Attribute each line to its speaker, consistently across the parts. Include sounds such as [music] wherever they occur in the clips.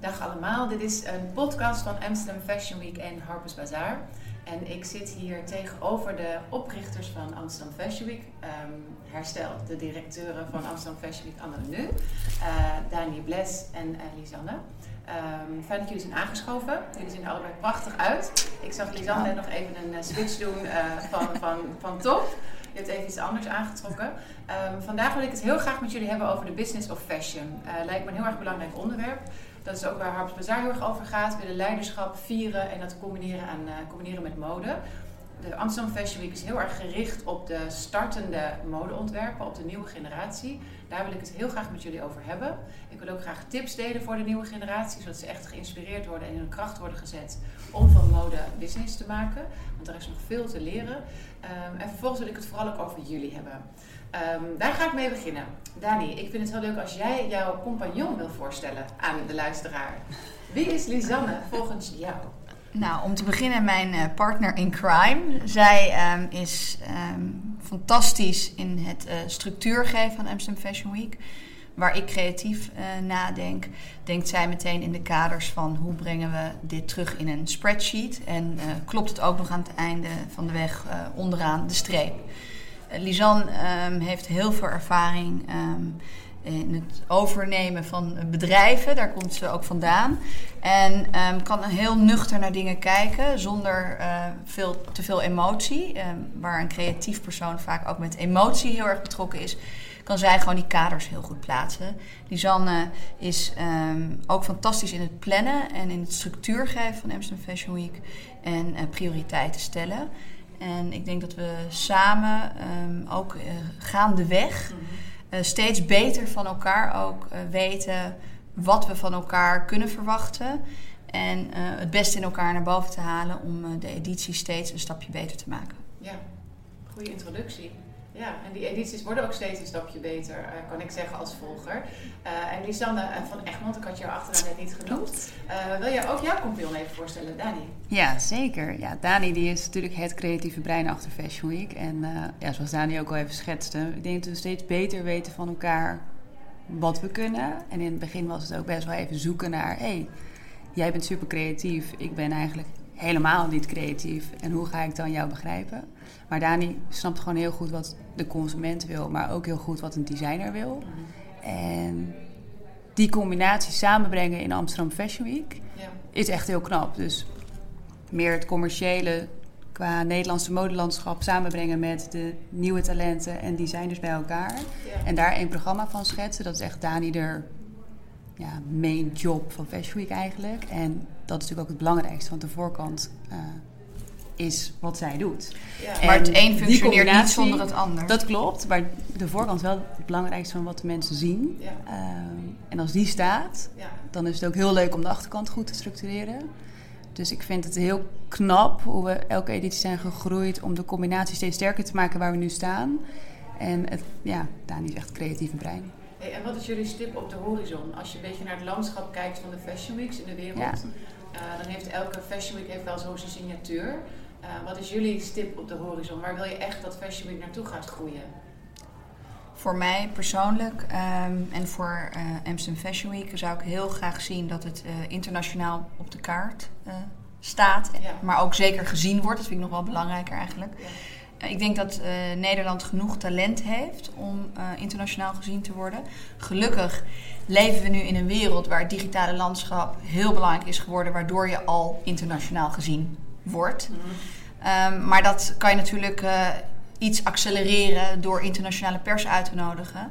Speaker 1: Dag allemaal, dit is een podcast van Amsterdam Fashion Week en Harper's Bazaar. En ik zit hier tegenover de oprichters van Amsterdam Fashion Week. Um, herstel, de directeuren van Amsterdam Fashion Week anno nu. Uh, Dani Bles en uh, Lisanne. Um, fijn dat jullie zijn aangeschoven. Jullie zien er allebei prachtig uit. Ik zag Lisanne net nog even een uh, switch doen van, van, van top. Je hebt even iets anders aangetrokken. Um, vandaag wil ik het heel graag met jullie hebben over de business of fashion. lijkt me een heel erg belangrijk onderwerp. Dat is ook waar Harps Bazaar heel erg over gaat. We willen leiderschap vieren en dat combineren, uh, combineren met mode. De Amsterdam Fashion Week is heel erg gericht op de startende modeontwerpen, op de nieuwe generatie. Daar wil ik het heel graag met jullie over hebben. Ik wil ook graag tips delen voor de nieuwe generatie, zodat ze echt geïnspireerd worden en in hun kracht worden gezet om van mode business te maken. Want er is nog veel te leren. Um, en vervolgens wil ik het vooral ook over jullie hebben. Um, daar ga ik mee beginnen. Dani, ik vind het heel leuk als jij jouw compagnon wil voorstellen aan de luisteraar. Wie is Lisanne volgens jou?
Speaker 2: Nou, om te beginnen mijn uh, partner in crime. Zij um, is um, fantastisch in het uh, structuur geven van Amsterdam Fashion Week. Waar ik creatief uh, nadenk, denkt zij meteen in de kaders van hoe brengen we dit terug in een spreadsheet. En klopt het ook nog aan het einde van de weg onderaan de streep. Lisanne um, heeft heel veel ervaring um, in het overnemen van bedrijven. Daar komt ze ook vandaan. En um, kan heel nuchter naar dingen kijken zonder uh, veel, te veel emotie. waar een creatief persoon vaak ook met emotie heel erg betrokken is kan zij gewoon die kaders heel goed plaatsen. Lisanne is ook fantastisch in het plannen en in het structuur geven van Amsterdam Fashion Week en uh, prioriteiten stellen. En ik denk dat we samen um, ook uh, gaandeweg uh, steeds beter van elkaar ook uh, weten wat we van elkaar kunnen verwachten. En het beste in elkaar naar boven te halen om de editie steeds een stapje beter te maken.
Speaker 1: Ja, goede introductie. Ja, en die edities worden ook steeds een stapje beter, uh, kan ik zeggen als volger. Uh, en Lisanne van Egmond, ik had jouw achternaam net niet genoemd. Uh, wil je ook jouw compagnon even voorstellen, Dani?
Speaker 3: Ja, zeker. Ja, Dani die is natuurlijk het creatieve brein achter Fashion Week. En ja, zoals Dani ook al even schetste, ik denk dat we steeds beter weten van elkaar wat we kunnen. En in het begin was het ook best wel even zoeken naar, hé, hey, jij bent super creatief, ik ben eigenlijk helemaal niet creatief. En hoe ga ik dan jou begrijpen? Maar Dani snapt gewoon heel goed wat de consument wil, maar ook heel goed wat een designer wil. En die combinatie samenbrengen in Amsterdam Fashion Week ja. is echt heel knap. Dus meer het commerciële qua Nederlandse modelandschap samenbrengen met de nieuwe talenten en designers bij elkaar. Ja. En daar een programma van schetsen. Dat is echt Dani er ja, main job van Fashion Week eigenlijk. En dat is natuurlijk ook het belangrijkste, want de voorkant uh, is wat zij doet.
Speaker 2: Ja. Maar het een functioneert niet zonder het ander.
Speaker 3: Dat klopt, maar de voorkant wel het belangrijkste van wat de mensen zien. Ja. Uh, en als die staat, ja. dan is het ook heel leuk om de achterkant goed te structureren. Dus ik vind het heel knap hoe we elke editie zijn gegroeid om de combinatie steeds sterker te maken waar we nu staan. En het, ja, Dani is echt creatieve brein.
Speaker 1: Hey, en wat is jullie stip op de horizon? Als je een beetje naar het landschap kijkt van de Fashion Weeks in de wereld, ja. uh, dan heeft elke Fashion Week heeft wel zo zijn signatuur. Uh, wat is jullie stip op de horizon? Waar wil je echt dat Fashion Week naartoe gaat groeien?
Speaker 2: Voor mij persoonlijk um, en voor uh, Amsterdam Fashion Week zou ik heel graag zien dat het internationaal op de kaart staat. Ja. Maar ook zeker gezien wordt. Dat vind ik nog wel belangrijker eigenlijk. Ja. Ik denk dat Nederland genoeg talent heeft om internationaal gezien te worden. Gelukkig leven we nu in een wereld waar het digitale landschap heel belangrijk is geworden, waardoor je al internationaal gezien wordt. Um, maar dat kan je natuurlijk uh, iets accelereren door internationale pers uit te nodigen.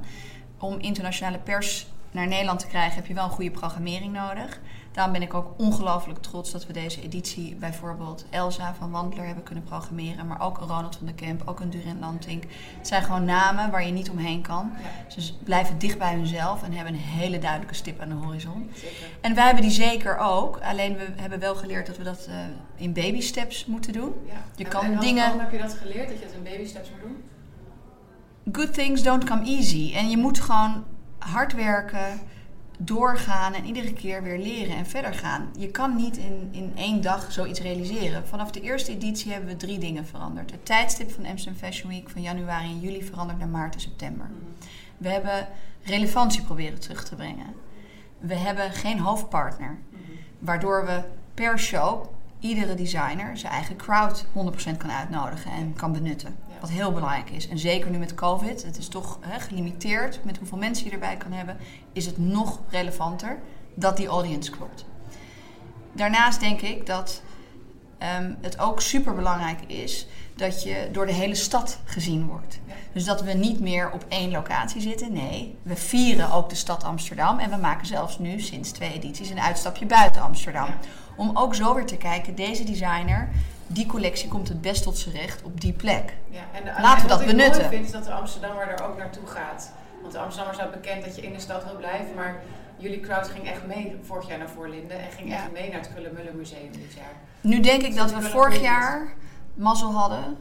Speaker 2: Om internationale pers naar Nederland te krijgen heb je wel een goede programmering nodig. Daarom ben ik ook ongelooflijk trots dat we deze editie bijvoorbeeld Elsa van Wandler hebben kunnen programmeren. Maar ook een Ronald van der Kemp, ook een Durin Lantink. Het zijn gewoon namen waar je niet omheen kan. Ja. Ze blijven dicht bij hunzelf en hebben een hele duidelijke stip aan de horizon. Zeker. En wij hebben die zeker ook. Alleen we hebben wel geleerd dat we dat uh, in baby steps moeten doen.
Speaker 1: Ja. Je en, kan en dingen. heb je dat geleerd dat je dat in baby steps moet doen?
Speaker 2: Good things don't come easy. En je moet gewoon hard werken doorgaan en iedere keer weer leren en verder gaan. Je kan niet in, in één dag zoiets realiseren. Vanaf de eerste editie hebben we drie dingen veranderd. Het tijdstip van Amsterdam Fashion Week van januari en juli veranderd naar maart en september. We hebben relevantie proberen terug te brengen. we hebben geen hoofdpartner. Waardoor we per show iedere designer zijn eigen crowd 100% kan uitnodigen en kan benutten. Wat heel belangrijk is. En zeker nu met COVID, het is toch hè, gelimiteerd met hoeveel mensen je erbij kan hebben, is het nog relevanter dat die audience klopt. Daarnaast denk ik dat ehm, het ook super belangrijk is dat je door de hele stad gezien wordt. Dus dat we niet meer op één locatie zitten. Nee, we vieren ook de stad Amsterdam. En we maken zelfs nu sinds twee edities een uitstapje buiten Amsterdam. Om ook zo weer te kijken, deze designer, die collectie komt het best tot zijn recht op die plek.
Speaker 1: Ja, en de,
Speaker 2: Laten
Speaker 1: en
Speaker 2: we dat
Speaker 1: wat ik
Speaker 2: benutten.
Speaker 1: mooi vind is dat de Amsterdammer er ook naartoe gaat. Want de Amsterdammer staat bekend dat je in de stad wil blijven, maar jullie crowd ging echt mee vorig jaar naar Voorlinden en ging
Speaker 3: Ja.
Speaker 1: echt mee naar het Krullenmullen Museum dit jaar.
Speaker 2: Nu denk ik dat we vorig jaar mazzel hadden,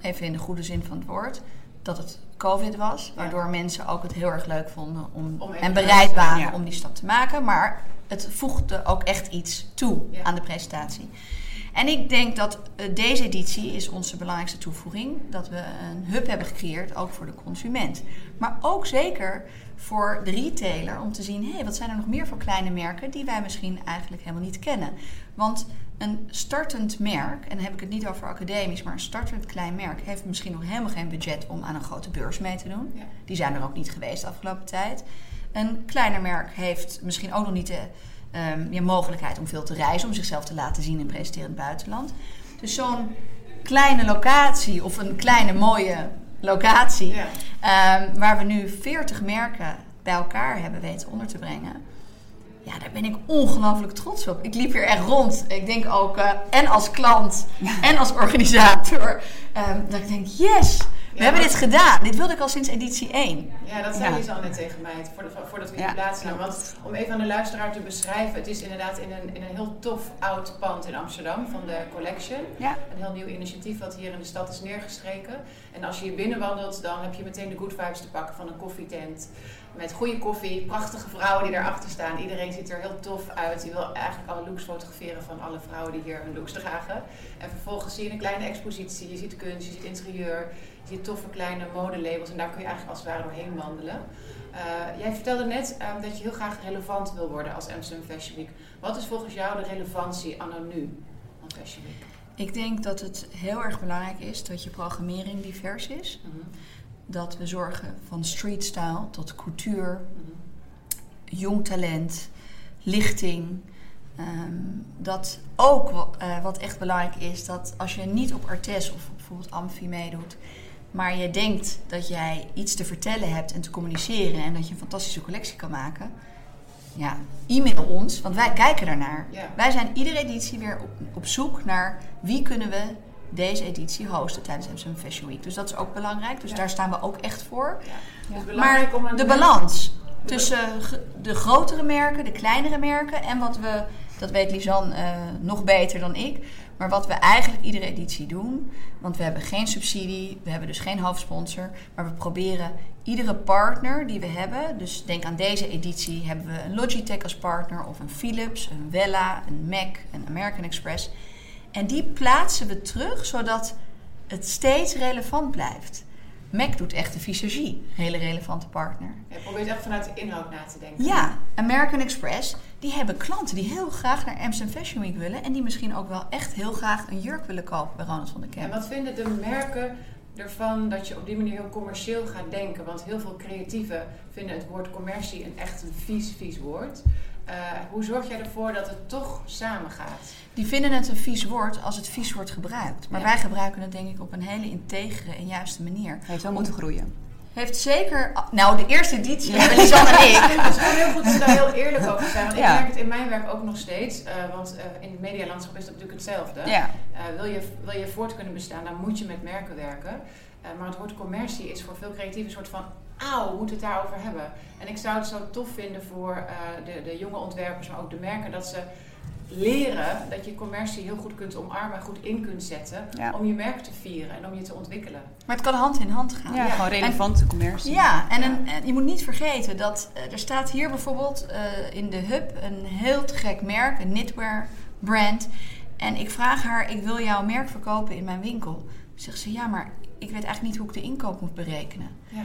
Speaker 2: even in de goede zin van het woord, dat het COVID was.
Speaker 1: Ja.
Speaker 2: Waardoor mensen ook het heel erg leuk vonden om, en bereid
Speaker 1: zijn,
Speaker 2: waren
Speaker 3: ja.
Speaker 2: om die stap te maken. Maar het voegde ook echt iets toe aan de presentatie. En ik denk dat eh, deze editie is onze belangrijkste toevoeging. Dat we een hub hebben gecreëerd, ook voor de consument. Maar ook zeker voor de retailer om te zien... hé, hey, wat zijn er nog meer voor kleine merken die wij misschien eigenlijk helemaal niet kennen. Want een startend merk, en dan heb ik het niet over academisch... maar een startend klein merk heeft misschien nog helemaal geen budget... om aan een grote beurs mee te doen.
Speaker 1: Ja.
Speaker 2: Die zijn er ook niet geweest de afgelopen tijd. Een kleiner merk heeft misschien ook nog niet de ehm, ja, mogelijkheid om veel te reizen, om zichzelf te laten zien en presenteren in het buitenland. Dus zo'n kleine locatie of een kleine mooie locatie,
Speaker 1: Ja.
Speaker 2: ehm, waar we nu 40 merken bij elkaar hebben weten onder te brengen. Ja, daar ben ik ongelooflijk trots op. Ik liep hier echt rond. Ik denk ook, eh, en als klant [laughs] en als organisator, ehm, dat ik denk, yes, we
Speaker 1: Ja,
Speaker 2: hebben dit gedaan. Dit wilde ik al sinds editie 1.
Speaker 1: Ja, dat zei
Speaker 3: Ja.
Speaker 1: Al net tegen mij, voor de, voordat we in de plaats. Want om even aan de luisteraar te beschrijven, het is inderdaad in een, in een heel tof oud pand in Amsterdam van de Collection.
Speaker 3: Ja.
Speaker 1: Een heel nieuw initiatief wat hier in de stad is neergestreken. En als je hier binnen wandelt, dan heb je meteen de good vibes te pakken van een koffietent. Met goede koffie, prachtige vrouwen die daarachter staan. Iedereen ziet er heel tof uit. Je wil eigenlijk alle looks fotograferen van alle vrouwen die hier hun looks dragen. En vervolgens zie je een kleine expositie. Je ziet kunst, je ziet interieur, ziet toffe kleine modelabels. En daar kun je eigenlijk als het ware doorheen wandelen. Eh, jij vertelde net eh, dat je heel graag relevant wil worden als Amsterdam Fashion Week. Wat is volgens jou de relevantie anno nu van Fashion Week?
Speaker 2: Ik denk dat het heel erg belangrijk is dat je programmering divers is.
Speaker 1: Mhm,
Speaker 2: Dat we zorgen van street style tot couture,
Speaker 1: mhm.
Speaker 2: jong talent, lichting. Ehm, dat ook eh, wat echt belangrijk is, dat als je niet op Artes of bijvoorbeeld Amfi meedoet, maar je denkt dat jij iets te vertellen hebt en te communiceren en dat je een fantastische collectie kan maken, ja, e-mail ons, want wij kijken daarnaar.
Speaker 1: Ja.
Speaker 2: Wij zijn iedere editie weer op, op zoek naar wie kunnen we deze editie hosten tijdens Amsterdam Fashion Week. Dus dat is ook belangrijk. Dus
Speaker 1: Ja.
Speaker 2: daar staan we ook echt voor.
Speaker 1: Ja.
Speaker 2: Maar de balans tussen ge- de grotere merken, de kleinere merken en wat we, dat weet Lisanne eh, nog beter dan ik, maar wat we eigenlijk iedere editie doen, want we hebben geen subsidie, we hebben dus geen hoofdsponsor, maar we proberen iedere partner die we hebben, dus denk aan deze editie hebben we een Logitech als partner of een Philips, een Wella, een Mac, een American Express. En die plaatsen we terug zodat het steeds relevant blijft. Mac doet echt de visagie, hele relevante partner.
Speaker 1: Je probeert echt vanuit de inhoud na te denken.
Speaker 2: Ja, American Express, die hebben klanten die heel graag naar Amsterdam Fashion Week willen. En die misschien ook wel echt heel graag een jurk willen kopen bij Ronald van der
Speaker 1: En
Speaker 2: Kemp.
Speaker 1: wat vinden de merken ervan dat je op die manier heel commercieel gaat denken? Want heel veel creatieven vinden het woord commercie een echt een vies, vies woord. Eh, hoe zorg jij ervoor dat het toch samengaat?
Speaker 2: Die vinden het een vies woord als het vies wordt gebruikt. Maar
Speaker 1: Ja.
Speaker 2: wij gebruiken het denk ik op een hele integere en juiste manier.
Speaker 3: Heeft wel moeten groeien.
Speaker 2: Heeft zeker... Nou, de eerste editie, ja. Lisanne en ik.
Speaker 1: Het is gewoon heel goed om daar heel eerlijk over zijn. Want ik merk het in mijn werk ook nog steeds. eh, want eh, in het medialandschap is dat natuurlijk hetzelfde.
Speaker 3: Ja.
Speaker 1: Eh, wil, je, wil je voort kunnen bestaan, dan moet je met merken werken. Maar het woord commercie is voor veel creatieven een soort van... Auw, we moeten het daarover hebben. En ik zou het zo tof vinden voor de, de jonge ontwerpers, maar ook de merken... dat ze leren dat je commercie heel goed kunt omarmen en goed in kunt zetten...
Speaker 3: Ja.
Speaker 1: om je merk te vieren en om je te ontwikkelen.
Speaker 2: Maar het kan hand in hand gaan.
Speaker 3: Ja,
Speaker 1: Ja.
Speaker 3: gewoon relevante commercie.
Speaker 2: Ja, en,
Speaker 1: Ja.
Speaker 2: Een, en je moet niet vergeten dat eh, er staat hier bijvoorbeeld eh, in de hub een heel te gek merk, een knitwear brand. En ik vraag haar, ik wil jouw merk verkopen in mijn winkel. Zegt ze, ja, maar ik weet eigenlijk niet hoe ik de inkoop moet berekenen.
Speaker 1: Ja.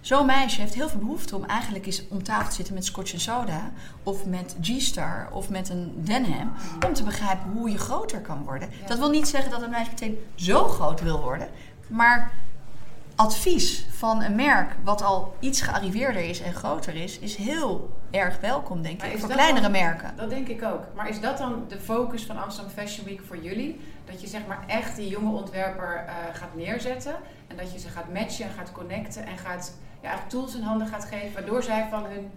Speaker 2: Zo'n meisje heeft heel veel behoefte om eigenlijk eens om tafel te zitten met Scotch en Soda. Of met G-Star of met een Denham. Om te begrijpen hoe je groter kan worden.
Speaker 1: Ja.
Speaker 2: Dat wil niet zeggen dat een meisje meteen zo groot wil worden. Maar advies van een merk wat al iets gearriveerder is en groter is, is heel erg welkom, denk
Speaker 1: Maar
Speaker 2: ik. Voor kleinere
Speaker 1: dan-
Speaker 2: merken.
Speaker 1: Dat denk ik ook. Maar is dat dan de focus van Amsterdam Fashion Week voor jullie? Dat je zeg maar echt die jonge ontwerper eh, gaat neerzetten. En dat je ze gaat matchen en gaat connecten. En gaat ja, eigenlijk tools in handen gaat geven. Waardoor zij van hun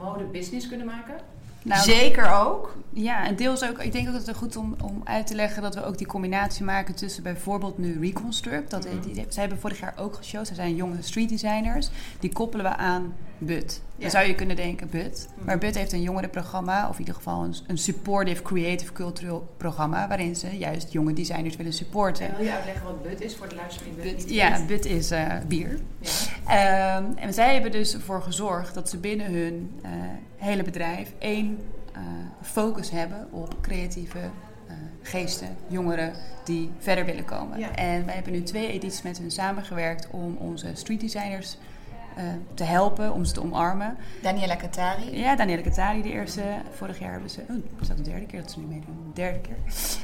Speaker 1: mode business kunnen maken.
Speaker 3: Nou,
Speaker 2: Zeker ook.
Speaker 3: Ja, en deels ook. Ik denk ook dat het goed om, om uit te leggen dat we ook die combinatie maken tussen bijvoorbeeld nu Reconstruct. Dat,
Speaker 1: Mhm.
Speaker 3: die, die- zij hebben vorig jaar ook geshowd. Zij zijn jonge street designers. Die koppelen we aan BUT.
Speaker 1: Ja.
Speaker 3: Dan zou je kunnen denken BUT.
Speaker 1: Mhm.
Speaker 3: Maar BUT heeft een jongerenprogramma, of in ieder geval een, een supportive creative cultural programma, waarin ze juist jonge designers willen supporten.
Speaker 1: En wil je uitleggen wat BUT is voor de luisteraar die BUT
Speaker 3: ja? BUT is eh, bier.
Speaker 1: Ja.
Speaker 3: Ehm, en zij hebben dus ervoor gezorgd dat ze binnen hun eh, hele bedrijf één eh, focus hebben op creatieve geesten, jongeren die verder willen komen.
Speaker 1: Ja.
Speaker 3: En wij hebben nu twee edities met hun samengewerkt om onze street designers te helpen, om ze te omarmen.
Speaker 2: Daniela Katari.
Speaker 3: Ja, Danielle Katari de eerste. Vorig jaar hebben ze... Oh, is dat de derde keer dat ze nu meedoen? De derde keer.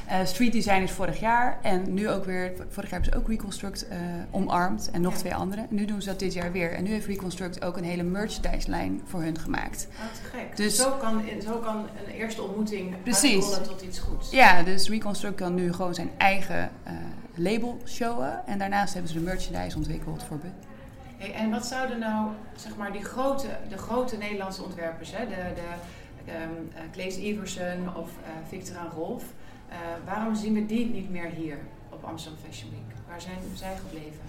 Speaker 3: Eh, street designers vorig jaar. En nu ook weer... Vorig jaar hebben ze ook Reconstruct eh, omarmd. En nog
Speaker 1: Ja.
Speaker 3: twee andere. En nu doen ze dat dit jaar weer. En nu heeft Reconstruct ook een hele merchandise-lijn voor hun gemaakt.
Speaker 1: Oh, te gek.
Speaker 3: Dus-
Speaker 1: zo kan, zo kan een eerste ontmoeting
Speaker 3: Precies.
Speaker 1: tot iets goeds.
Speaker 3: Ja, dus Reconstruct kan nu gewoon zijn eigen eh, label showen. En daarnaast hebben ze de merchandise ontwikkeld voor.
Speaker 1: Hey, en wat zouden nou, zeg maar, die grote, de grote Nederlandse ontwerpers, hè, de, de ehm eh, Claes Iversen of eh, Victor en Rolf, eh, waarom zien we die niet meer hier op Amsterdam Fashion Week? Waar zijn zij gebleven?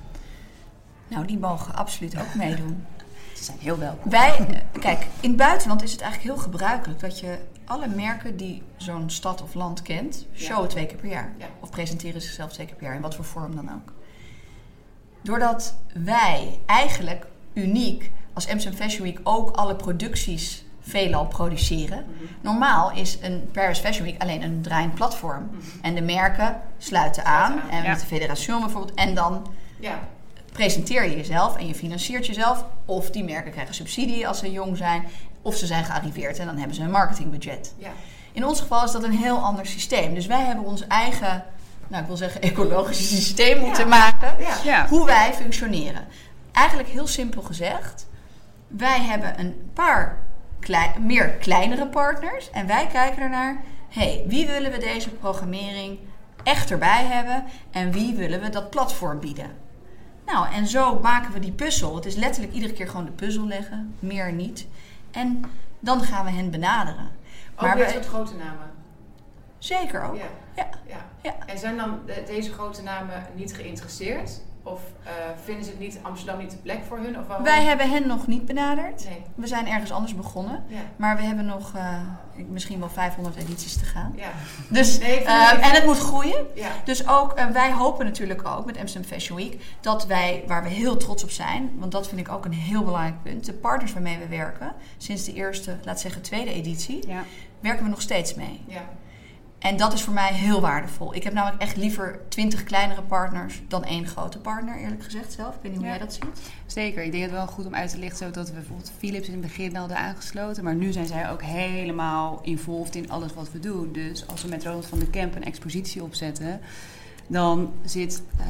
Speaker 2: Nou, die mogen absoluut ook meedoen. [laughs]
Speaker 3: Ze zijn heel welkom.
Speaker 2: Wij, kijk, in het buitenland is het eigenlijk heel gebruikelijk dat je alle merken die zo'n stad of land kent,
Speaker 1: Ja.
Speaker 2: showen twee keer per jaar.
Speaker 1: Ja.
Speaker 2: Of presenteren zichzelf twee keer per jaar, in wat voor vorm dan ook. Doordat wij eigenlijk uniek als Amsterdam Fashion Week ook alle producties veelal produceren. Normaal is een Paris Fashion Week alleen een draaiend platform. En de merken sluiten aan. En met de federation bijvoorbeeld. En dan presenteer je jezelf en je financiert jezelf. Of die merken krijgen subsidie als ze jong zijn. Of ze zijn gearriveerd en dan hebben ze een marketingbudget. In ons geval is dat een heel ander systeem. Dus wij hebben ons eigen, nou ik wil zeggen ecologische systeem moeten
Speaker 1: Ja.
Speaker 2: maken.
Speaker 1: ja.
Speaker 3: Ja.
Speaker 2: Hoe wij functioneren. Eigenlijk heel simpel gezegd. Wij hebben een paar klei- meer kleinere partners. En wij kijken ernaar. hey, wie willen we deze programmering echt erbij hebben? En wie willen we dat platform bieden? Nou, en zo maken we die puzzel. Het is letterlijk iedere keer gewoon de puzzel leggen. Meer niet. En dan gaan we hen benaderen.
Speaker 1: Ook
Speaker 2: Maar
Speaker 1: soort grote namen.
Speaker 2: Zeker ook.
Speaker 1: Ja.
Speaker 2: Ja.
Speaker 1: Ja.
Speaker 2: Ja.
Speaker 1: En zijn dan de- deze grote namen niet geïnteresseerd? Of eh, vinden ze het niet, Amsterdam niet de plek voor hun? Of waarom?
Speaker 2: Wij hebben hen nog niet benaderd.
Speaker 1: Nee.
Speaker 2: We zijn ergens anders begonnen.
Speaker 1: Ja.
Speaker 2: Maar we hebben nog eh, misschien wel 500 edities te gaan.
Speaker 1: Ja.
Speaker 2: Dus,
Speaker 1: Nee,
Speaker 2: eh, en het moet groeien.
Speaker 1: Ja.
Speaker 2: Dus ook, wij hopen natuurlijk ook met Amsterdam Fashion Week dat wij, waar we heel trots op zijn, want dat vind ik ook een heel belangrijk punt, de partners waarmee we werken, sinds de eerste, laat zeggen tweede editie,
Speaker 3: Ja.
Speaker 2: werken we nog steeds mee.
Speaker 1: Ja.
Speaker 2: En dat is voor mij heel waardevol. Ik heb namelijk echt liever 20 kleinere partners dan één grote partner, eerlijk gezegd zelf. Ik weet niet hoe
Speaker 3: Ja.
Speaker 2: jij dat ziet.
Speaker 3: Zeker. Ik denk het wel goed om uit te lichten dat we bijvoorbeeld Philips in het begin hadden aangesloten. Maar nu zijn zij ook helemaal involved in alles wat we doen. Dus als we met Ronald van de Kemp een expositie opzetten... dan zit eh,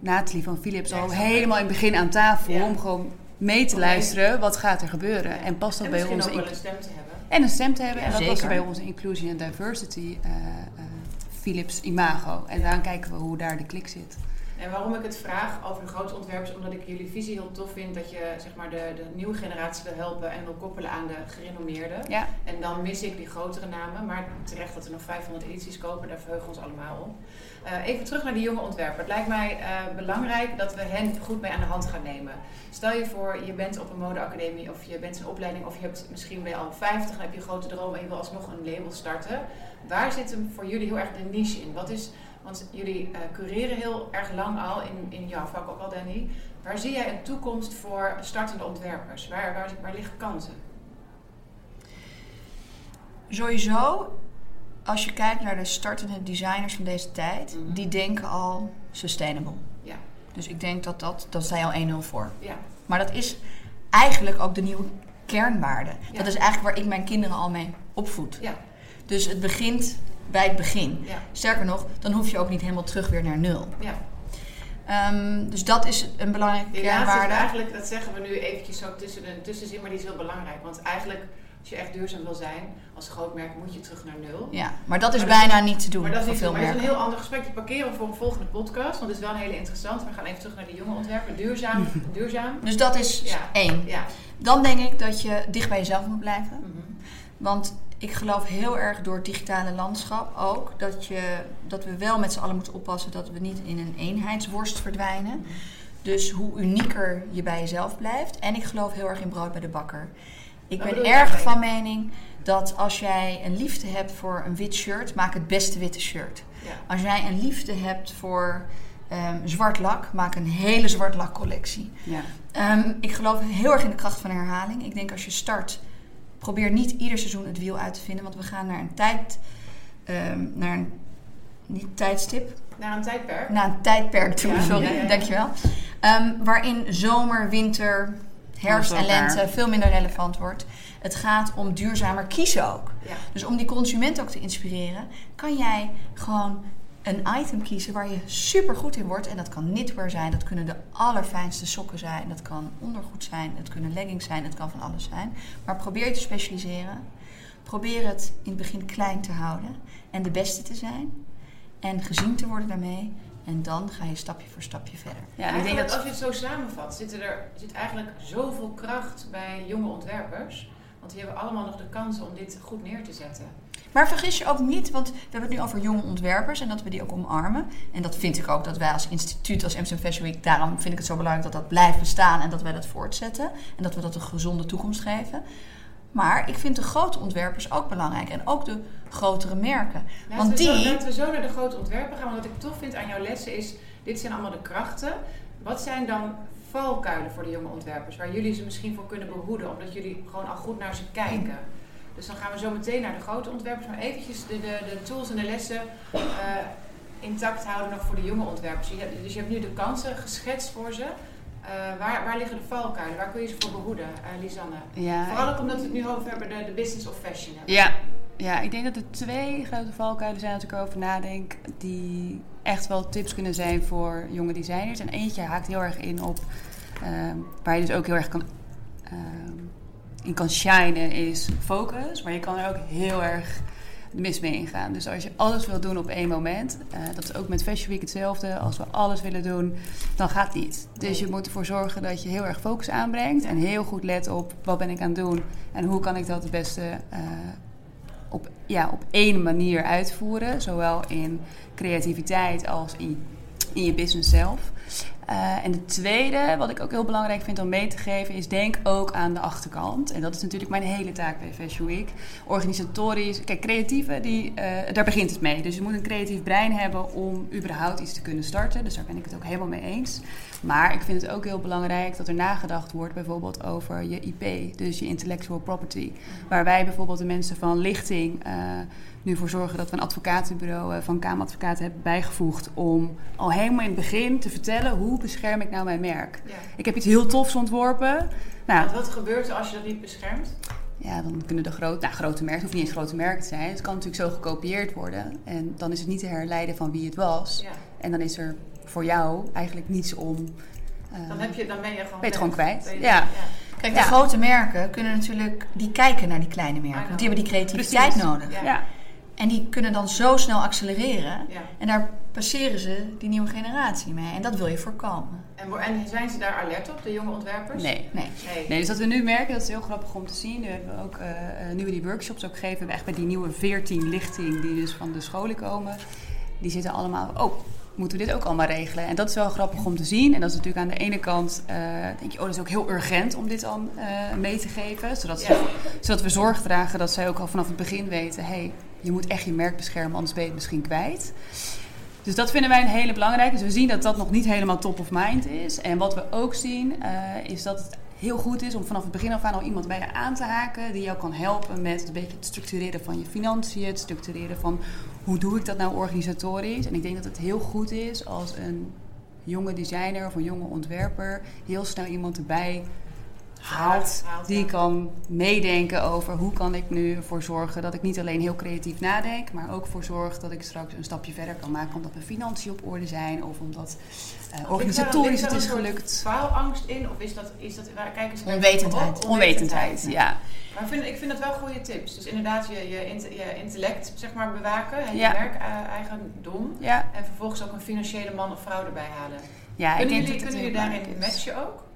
Speaker 3: Nathalie van Philips al helemaal in het begin aan tafel...
Speaker 1: Ja.
Speaker 3: om gewoon mee te luisteren wat gaat er gebeuren. En past dat
Speaker 1: En
Speaker 3: bij
Speaker 1: misschien
Speaker 3: onze...
Speaker 1: ook wel een stem te hebben.
Speaker 3: En een stem te hebben. En dat
Speaker 2: zeker.
Speaker 3: bij onze inclusion en diversity eh, eh, Philips imago. En daaraan kijken we hoe daar de klik zit.
Speaker 1: En waarom ik het vraag over de grote ontwerpers, omdat ik jullie visie heel tof vind dat je zeg maar, de, de nieuwe generatie wil helpen en wil koppelen aan de gerenommeerden.
Speaker 3: Ja.
Speaker 1: En dan mis ik die grotere namen, maar terecht dat er nog 500 edities kopen, daar verheugen we ons allemaal op. Eh, even terug naar die jonge ontwerper. Het lijkt mij eh, belangrijk dat we hen goed mee aan de hand gaan nemen. Stel je voor, je bent op een modeacademie of je bent een opleiding of je hebt misschien ben je al 50 en heb je een grote droom en je wil alsnog een label starten. Waar zit hem voor jullie heel erg de niche in? Wat is, want jullie eh, cureren heel erg lang al in, in jouw vak ook al, Danny. Waar zie jij een toekomst voor startende ontwerpers? Waar, waar, waar liggen kansen?
Speaker 2: Sowieso, als je kijkt naar de startende designers van deze tijd,
Speaker 1: Mhm.
Speaker 2: die denken al sustainable.
Speaker 1: Ja.
Speaker 2: Dus ik denk dat dat, dat je al 1-0 voor.
Speaker 1: Ja,
Speaker 2: Maar dat is eigenlijk ook de nieuwe kernwaarde.
Speaker 1: Ja.
Speaker 2: Dat is eigenlijk waar ik mijn kinderen al mee opvoed.
Speaker 1: Ja,
Speaker 2: Dus het begint bij het begin.
Speaker 1: ja,
Speaker 2: Sterker nog, dan hoef je ook niet helemaal terug weer naar nul.
Speaker 1: ja.
Speaker 2: Ehm, dus dat is een belangrijke
Speaker 1: Die is
Speaker 2: kernwaarde.
Speaker 1: eigenlijk, dat zeggen we nu eventjes zo tussen de tussenzin, maar die is heel belangrijk. Want eigenlijk, als je echt duurzaam wil zijn, als groot merk moet je terug naar nul.
Speaker 2: Ja, maar dat is
Speaker 1: Maar dat
Speaker 2: bijna niet te doen
Speaker 1: Maar dat is,
Speaker 2: voor veel
Speaker 1: maar dat is een heel ander gesprek. Die parkeren we voor een volgende podcast, want het is wel een hele interessant. We gaan even terug naar de jonge ontwerper. Duurzaam, [laughs] duurzaam.
Speaker 2: Dus dat is
Speaker 1: Ja.
Speaker 2: één.
Speaker 1: Ja.
Speaker 2: Dan denk ik dat je dicht bij jezelf moet blijven.
Speaker 1: Mhm.
Speaker 2: Want ik geloof heel erg door het digitale landschap ook dat, je, dat we wel met z'n allen moeten oppassen dat we niet in een eenheidsworst verdwijnen. Dus hoe unieker je bij jezelf blijft. En ik geloof heel erg in brood bij de bakker. Ik ben erg van mening dat als jij een liefde hebt voor een wit shirt, maak het beste witte shirt.
Speaker 1: Ja.
Speaker 2: Als jij een liefde hebt voor ehm, zwart lak, maak een hele zwart lak collectie.
Speaker 3: Ja.
Speaker 2: Ehm, ik geloof heel erg in de kracht van herhaling. Ik denk als je start, probeer niet ieder seizoen het wiel uit te vinden. Want we gaan naar een tijd, ehm, naar een niet tijdstip,
Speaker 1: Naar een tijdperk.
Speaker 2: naar een tijdperk toe,
Speaker 1: Ja,
Speaker 2: sorry,
Speaker 1: ja, ja,
Speaker 2: dankjewel. Ehm, waarin zomer, winter, herfst en lente veel minder relevant wordt. Het gaat om duurzamer kiezen ook.
Speaker 1: Ja.
Speaker 2: Dus om die consument ook te inspireren, kan jij gewoon een item kiezen waar je super goed in wordt. En dat kan knitwear zijn, dat kunnen de allerfijnste sokken zijn, dat kan ondergoed zijn, het kunnen leggings zijn, het kan van alles zijn. Maar probeer je te specialiseren. Probeer het in het begin klein te houden en de beste te zijn. En gezien te worden daarmee. En dan ga je stapje voor stapje verder.
Speaker 3: Ja, ik denk dat...
Speaker 1: als je het zo samenvat, zit er zit eigenlijk zoveel kracht bij jonge ontwerpers. Want die hebben allemaal nog de kans om dit goed neer te zetten.
Speaker 2: Maar vergis je ook niet, want we hebben het nu over jonge ontwerpers en dat we die ook omarmen. En dat vind ik ook dat wij als instituut, als Amsterdam Fashion Week, daarom vind ik het zo belangrijk dat dat blijft bestaan en dat wij dat voortzetten. En dat we dat een gezonde toekomst geven. Maar ik vind de grote ontwerpers ook belangrijk en ook de grotere merken.
Speaker 1: Laten,
Speaker 2: Want
Speaker 1: we
Speaker 2: die-
Speaker 1: zo, laten we zo naar de grote ontwerper gaan. Want wat ik tof vind aan jouw lessen is, dit zijn allemaal de krachten. Wat zijn dan valkuilen voor de jonge ontwerpers? Waar jullie ze misschien voor kunnen behoeden, omdat jullie gewoon al goed naar ze kijken. Dus dan gaan we zo meteen naar de grote ontwerpers. Maar eventjes de, de, de tools en de lessen eh, intact houden nog voor de jonge ontwerpers. Je hebt- dus je hebt nu de kansen geschetst voor ze. Eh, waar, waar liggen de valkuilen? Waar kun je ze voor behoeden, eh, Lisanne?
Speaker 3: Ja,
Speaker 1: Vooral ook omdat we het nu over hebben, de, de business of fashion hebben.
Speaker 3: Ja, ja, ik denk dat er twee grote valkuilen zijn als ik erover nadenk. Die echt wel tips kunnen zijn voor jonge designers. En eentje haakt heel erg in op waar je dus ook heel erg kan, ehm, in kan shinen is focus. Maar je kan er ook heel erg mis mee ingaan. Dus als je alles wil doen op één moment, eh, dat is ook met Fashion Week hetzelfde. Als we alles willen doen, dan gaat het niet. Dus je moet ervoor zorgen dat je heel erg focus aanbrengt. En heel goed let op wat ben ik aan het doen en hoe kan ik dat het beste eh, op, ja, op één manier uitvoeren. Zowel in creativiteit als in, in je business zelf. Eh, en de tweede, wat ik ook heel belangrijk vind om mee te geven, is denk ook aan de achterkant. En dat is natuurlijk mijn hele taak bij Fashion Week. Organisatorisch, kijk, creatieven, die, eh, daar begint het mee. Dus je moet een creatief brein hebben om überhaupt iets te kunnen starten. Dus daar ben ik het ook helemaal mee eens. Maar ik vind het ook heel belangrijk dat er nagedacht wordt bijvoorbeeld over je IP, dus je intellectual property. Waar wij bijvoorbeeld de mensen van lichting eh, nu voor zorgen dat we een advocatenbureau eh, van Kameradvocaten hebben bijgevoegd om al helemaal in het begin te vertellen hoe bescherm ik nou mijn merk.
Speaker 1: Ja.
Speaker 3: Ik heb iets heel tofs ontworpen. Nou,
Speaker 1: Want wat gebeurt er als je dat niet beschermt?
Speaker 3: ja, dan kunnen de grote, nou, grote merken, het hoeft niet eens grote merken te zijn. Het kan natuurlijk zo gekopieerd worden. En dan is het niet te herleiden van wie het was.
Speaker 1: Ja.
Speaker 3: En dan is er voor jou eigenlijk niets om. eh,
Speaker 1: Dan, heb je, dan ben je gewoon,
Speaker 3: Ben je gewoon kwijt.
Speaker 1: Je-
Speaker 3: Ja.
Speaker 2: Kijk,
Speaker 3: Ja.
Speaker 2: de grote merken kunnen natuurlijk, die kijken naar die kleine merken. Want die hebben die creativiteit
Speaker 3: Precies.
Speaker 2: nodig.
Speaker 1: Ja.
Speaker 3: ja.
Speaker 2: En die kunnen dan zo snel accelereren.
Speaker 1: Ja.
Speaker 2: En daar passeren ze die nieuwe generatie mee. En dat wil je voorkomen.
Speaker 1: En, en zijn ze daar alert op, de jonge ontwerpers?
Speaker 3: Nee.
Speaker 2: Nee.
Speaker 1: Nee.
Speaker 3: Nee, dus dat we nu merken, dat is heel grappig om te zien. Nu hebben we ook eh, eh, nu we die workshops ook geven, we hebben echt bij die nieuwe 14 lichting die dus van de scholen komen. Die zitten allemaal, oh, moeten we dit ook allemaal regelen? En dat is wel grappig om te zien. En dat is natuurlijk aan de ene kant, eh, denk je, oh, dat is ook heel urgent om dit dan eh, mee te geven. Zodat, ze-
Speaker 1: Ja.
Speaker 3: zodat we zorg dragen dat zij ook al vanaf het begin weten, hé, hey, je moet echt je merk beschermen, anders ben je het misschien kwijt. Dus dat vinden wij een hele belangrijke. Dus we zien dat dat nog niet helemaal top of mind is. En wat we ook zien, eh, is dat het heel goed is om vanaf het begin af aan al iemand bij je aan te haken die jou kan helpen met een beetje het structureren van je financiën, het structureren van hoe doe ik dat nou organisatorisch. En ik denk dat het heel goed is als een jonge designer of een jonge ontwerper heel snel iemand erbij haalt die kan meedenken over hoe kan ik nu ervoor zorgen dat ik niet alleen heel creatief nadenk, maar ook voor zorg dat ik straks een stapje verder kan maken omdat mijn financiën op orde zijn of omdat eh, organisatorisch het is gelukt.
Speaker 1: Faalangst in? Of is dat, is dat waar kijken ze naar-
Speaker 2: Onwetendheid.
Speaker 3: Onwetendheid, ja.
Speaker 1: Maar ik vind, ik vind dat wel goede tips. Dus inderdaad je, je, int- je intellect zeg maar, bewaken en
Speaker 3: Ja.
Speaker 1: je werk eh, eigendom.
Speaker 3: Ja,
Speaker 1: En vervolgens ook een financiële man of vrouw erbij halen.
Speaker 3: ja ik
Speaker 1: kunnen
Speaker 3: denk
Speaker 1: jullie,
Speaker 3: dat
Speaker 1: kunnen jullie daarin matchen ook?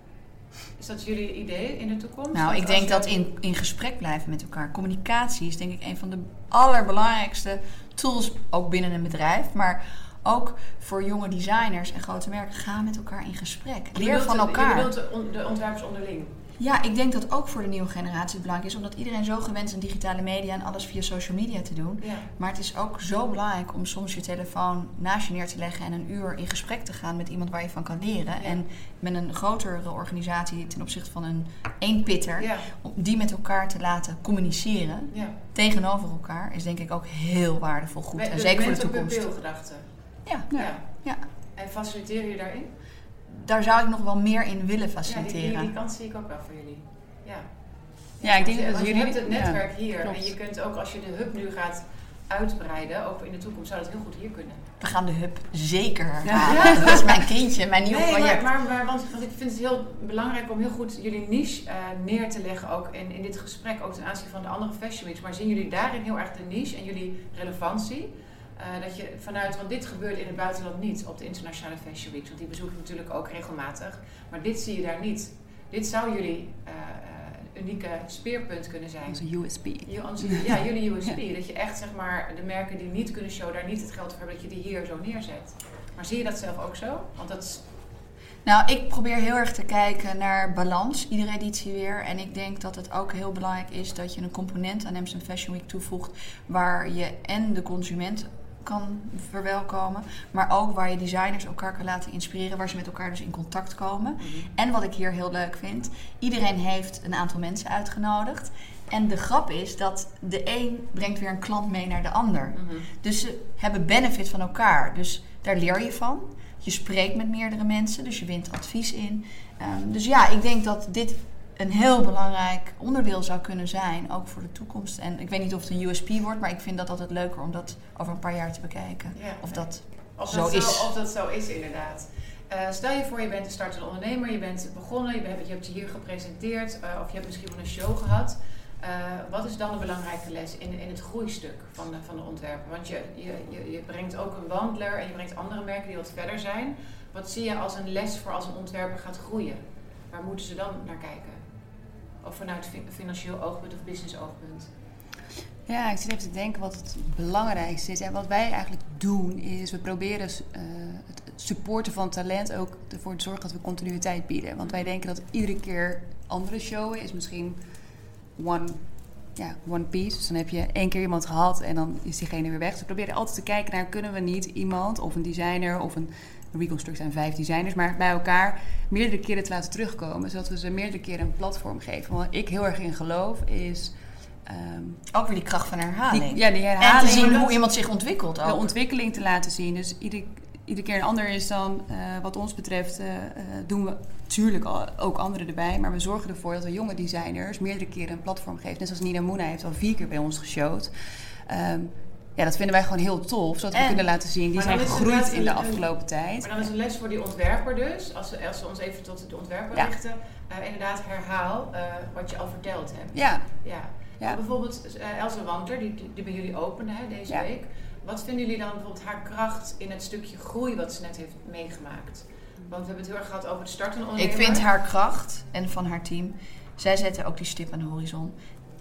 Speaker 1: Is dat jullie idee in de toekomst?
Speaker 2: Nou, ik denk dat in, in gesprek blijven met elkaar. Communicatie is denk ik een van de allerbelangrijkste tools, ook binnen een bedrijf. Maar ook voor jonge designers en grote merken. Ga met elkaar in gesprek. Leer van elkaar.
Speaker 1: Je bedoelt de, on- de ontwerpers onderling.
Speaker 2: Ja, ik denk dat ook voor de nieuwe generatie het belangrijk is. Omdat iedereen zo gewend is aan digitale media en alles via social media te doen.
Speaker 1: Ja.
Speaker 2: Maar het is ook zo belangrijk om soms je telefoon naast je neer te leggen en een uur in gesprek te gaan met iemand waar je van kan leren.
Speaker 1: Ja.
Speaker 2: En met een grotere organisatie ten opzichte van een eenpitter,
Speaker 1: Ja.
Speaker 2: om die met elkaar te laten communiceren tegenover elkaar, is denk ik ook heel waardevol goed.
Speaker 1: Met-
Speaker 2: En zeker voor de toekomst.
Speaker 1: pupilgedachte.
Speaker 2: Ja,
Speaker 3: Ja.
Speaker 1: Ja.
Speaker 2: ja,
Speaker 1: En faciliteren jullie daarin?
Speaker 2: Daar zou ik nog wel meer in willen
Speaker 1: Ja, die,
Speaker 2: faciliteren.
Speaker 1: die, die kant zie ik ook wel voor jullie. Ja,
Speaker 3: Ja, ik denk dat
Speaker 1: want je
Speaker 3: jullie-
Speaker 1: hebt het
Speaker 3: ja,
Speaker 1: netwerk hier.
Speaker 3: klopt.
Speaker 1: En je kunt ook als je de hub nu gaat uitbreiden, ook in de toekomst zou dat heel goed hier kunnen.
Speaker 2: We gaan de hub zeker
Speaker 1: Ja.
Speaker 2: Dat is mijn kindje, mijn nieuw
Speaker 1: Nee, maar,
Speaker 2: project.
Speaker 1: maar, maar want, want ik vind het heel belangrijk om heel goed jullie niche eh, neer te leggen, ook in, in dit gesprek, ook ten aanzien van de andere fashion weeks. Maar zien jullie daarin heel erg de niche en jullie relevantie? Eh, dat je vanuit, want dit gebeurt in het buitenland niet op de internationale fashion weeks, want die bezoek ik natuurlijk ook regelmatig. Maar dit zie je daar niet. Dit zou jullie eh, eh, unieke speerpunt kunnen zijn.
Speaker 3: Onze USP.
Speaker 1: Onze- Ja, [laughs] jullie USP. Dat je echt zeg maar de merken die niet kunnen showen, daar niet het geld voor hebben, dat je die hier zo neerzet. Maar zie je dat zelf ook zo? Want dat is
Speaker 2: Nou, ik probeer heel erg te kijken naar balans, iedere editie weer. En ik denk dat het ook heel belangrijk is dat je een component aan Amsterdam Fashion Week toevoegt waar je en de consument kan verwelkomen, maar ook waar je designers elkaar kan laten inspireren, waar ze met elkaar dus in contact komen. En wat ik hier heel leuk vind, iedereen heeft een aantal mensen uitgenodigd. En de grap is dat de een brengt weer een klant mee naar de ander.
Speaker 1: Mhm.
Speaker 2: Dus ze hebben benefit van elkaar. Dus daar leer je van. Je spreekt met meerdere mensen, dus je wint advies in. Ehm, dus ja, ik denk dat dit een heel belangrijk onderdeel zou kunnen zijn, ook voor de toekomst. En ik weet niet of het een USP wordt, maar ik vind dat altijd leuker om dat over een paar jaar te bekijken.
Speaker 1: Ja.
Speaker 2: Of dat
Speaker 1: Of
Speaker 2: Zo
Speaker 1: dat
Speaker 2: is.
Speaker 1: Zo, of dat zo is, inderdaad. Eh, stel je voor, je bent een startende ondernemer, je bent begonnen, je, bent, je hebt je hier gepresenteerd, eh, of je hebt misschien wel een show gehad. Eh, wat is dan de belangrijke les in, in het groeistuk van de, van de ontwerper? Want je, je, je, je brengt ook een wandler en je brengt andere merken die wat verder zijn. Wat zie je als een les voor als een ontwerper gaat groeien? Waar moeten ze dan naar kijken? Of vanuit fi- financieel oogpunt of business oogpunt?
Speaker 3: Ja, ik zit even te denken wat het belangrijkste is. En wat wij eigenlijk doen is, we proberen eh, het supporten van talent ook ervoor te zorgen dat we continuïteit bieden. Want wij denken dat iedere keer andere showen is misschien one, ja, one piece. Dus dan heb je één keer iemand gehad en dan is diegene weer weg. Dus we proberen altijd te kijken naar, kunnen we niet iemand of een designer of een Reconstruct zijn vijf designers, maar bij elkaar meerdere keren te laten terugkomen. Zodat we ze meerdere keren een platform geven. Wat ik heel erg in geloof is... ehm,
Speaker 2: ook weer die kracht van herhaling.
Speaker 3: die, ja, die
Speaker 2: en
Speaker 3: herhaling.
Speaker 2: te zien hoe iemand zich ontwikkelt ook.
Speaker 3: de ontwikkeling te laten zien. Dus iedere, iedere keer een ander is dan, eh, wat ons betreft, eh, eh, doen we natuurlijk ook anderen erbij. Maar we zorgen ervoor dat we jonge designers meerdere keren een platform geven. Net zoals Nina Moena heeft al vier keer bij ons geshowd. Ehm, ja, dat vinden wij gewoon heel tof. Zodat we
Speaker 2: En-
Speaker 3: kunnen laten zien, die zijn gegroeid in de
Speaker 1: een-
Speaker 3: afgelopen tijd.
Speaker 1: Maar dan is een les voor die ontwerper dus, als we, als we ons even tot de ontwerper
Speaker 3: Ja.
Speaker 1: richten, eh, inderdaad herhaal eh, wat je al verteld hebt.
Speaker 3: Ja,
Speaker 1: Ja.
Speaker 3: Ja.
Speaker 1: Bijvoorbeeld uh, Elsa Wandler, die, die, die bij jullie opende hè, deze
Speaker 3: Ja.
Speaker 1: week. Wat vinden jullie dan bijvoorbeeld haar kracht in het stukje groei wat ze net heeft meegemaakt? Want we hebben het heel erg gehad over het starten
Speaker 2: Ik
Speaker 1: ondernemer.
Speaker 2: vind haar kracht en van haar team, zij zetten ook die stip aan de horizon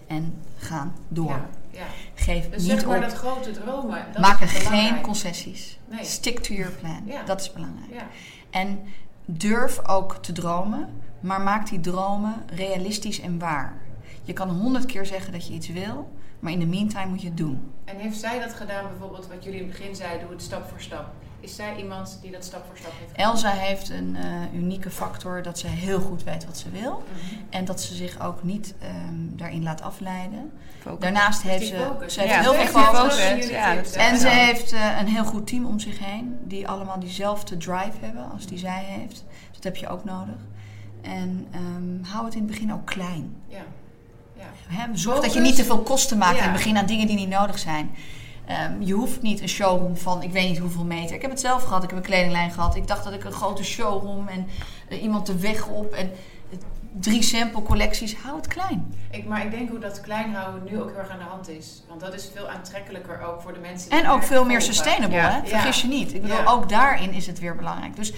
Speaker 2: en gaan door.
Speaker 1: Ja, ja.
Speaker 2: Geef
Speaker 1: Dus
Speaker 2: niet
Speaker 1: zeg maar
Speaker 2: op.
Speaker 1: dat grote dromen. Dat
Speaker 2: Maak er geen concessies.
Speaker 1: Nee.
Speaker 2: Stick to your plan.
Speaker 1: Ja.
Speaker 2: Dat is belangrijk.
Speaker 1: Ja.
Speaker 2: En durf ook te dromen, maar maak die dromen realistisch en waar. Je kan honderd keer zeggen dat je iets wil, maar in de meantime moet je het doen.
Speaker 1: En heeft zij dat gedaan bijvoorbeeld wat jullie in het begin zeiden, doe het stap voor stap. Is zij iemand die dat stap voor stap heeft
Speaker 2: Elsa heeft een uh, unieke factor dat ze heel goed weet wat ze wil.
Speaker 1: Mhm.
Speaker 2: En dat ze zich ook niet um, daarin laat afleiden.
Speaker 3: Focus.
Speaker 2: Daarnaast heeft ze,
Speaker 1: focus.
Speaker 2: ze heeft
Speaker 3: Ja,
Speaker 2: heel veel focus.
Speaker 3: focus. Ja, dat is
Speaker 2: En ze heeft eh, een heel goed team om zich heen. Die allemaal diezelfde drive hebben als die zij heeft. Dat heb je ook nodig. En ehm, hou het in het begin ook klein.
Speaker 1: Ja.
Speaker 2: zorg dat je niet te veel kosten maakt in het begin aan dingen die niet nodig zijn. Ehm, je hoeft niet een showroom van ik weet niet hoeveel meter. Ik heb het zelf gehad, ik heb een kledinglijn gehad. Ik dacht dat ik een grote showroom en eh, iemand de weg op en eh, drie sample collecties. Hou het klein.
Speaker 1: Ik, maar ik denk hoe dat klein houden nu ook heel erg aan de hand is. Want dat is veel aantrekkelijker ook voor de mensen die
Speaker 2: En ook veel meer sustainable,
Speaker 3: Ja.
Speaker 2: hè? vergis je niet. Ik bedoel,
Speaker 1: Ja.
Speaker 2: ook daarin is het weer belangrijk. Dus,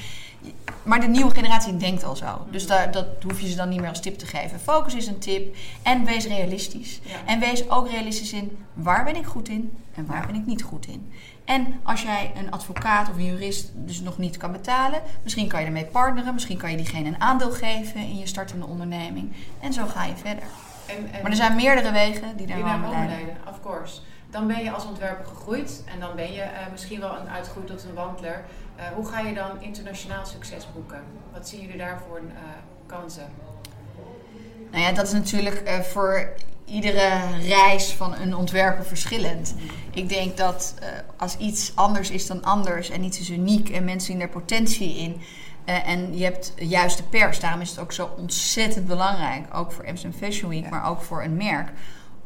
Speaker 2: maar de nieuwe generatie denkt al zo. Dus daar, dat hoef je ze dan niet meer als tip te geven. Focus is een tip en wees realistisch.
Speaker 1: Ja.
Speaker 2: En wees ook realistisch in waar ben ik goed in en waar ben ik niet goed in. En als jij een advocaat of een jurist dus nog niet kan betalen, misschien kan je ermee partneren, misschien kan je diegene een aandeel geven in je startende onderneming. En zo ga je verder.
Speaker 1: En, en
Speaker 2: Maar er zijn meerdere wegen die daar
Speaker 1: die naar
Speaker 2: leiden.
Speaker 1: leiden, of course. Dan ben je als ontwerper gegroeid en dan ben je eh, misschien wel een uitgegroeid tot een wandler. Eh, hoe ga je dan internationaal succes boeken? Wat zien jullie daar voor eh, kansen?
Speaker 2: Nou ja, dat is natuurlijk eh, voor iedere reis van een ontwerper verschillend. Ik denk dat als iets anders is dan anders en iets is uniek en mensen zien er potentie in. en je hebt juist de pers, daarom is het ook zo ontzettend belangrijk, ook voor Amsterdam Fashion Week,
Speaker 3: Ja.
Speaker 2: maar ook voor een merk,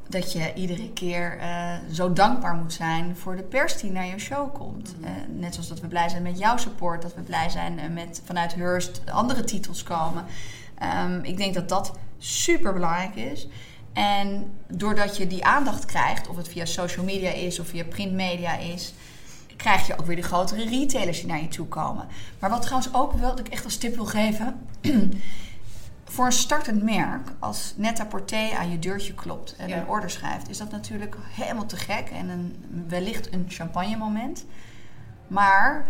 Speaker 2: dat je iedere keer eh, zo dankbaar moet zijn voor de pers die naar je show komt.
Speaker 1: Mhm.
Speaker 2: Eh, net zoals dat we blij zijn met jouw support, dat we blij zijn eh, met vanuit Hearst andere titels komen. Ehm, ik denk dat dat super belangrijk is. En doordat je die aandacht krijgt, of het via social media is of via printmedia is, krijg je ook weer de grotere retailers die naar je toe komen. Maar wat trouwens ook wel, dat ik echt als tip wil geven. [clears throat] voor een startend merk, als Netta Porté aan je deurtje klopt en
Speaker 1: Ja.
Speaker 2: een order schrijft, is dat natuurlijk helemaal te gek en een, wellicht een champagne moment. Maar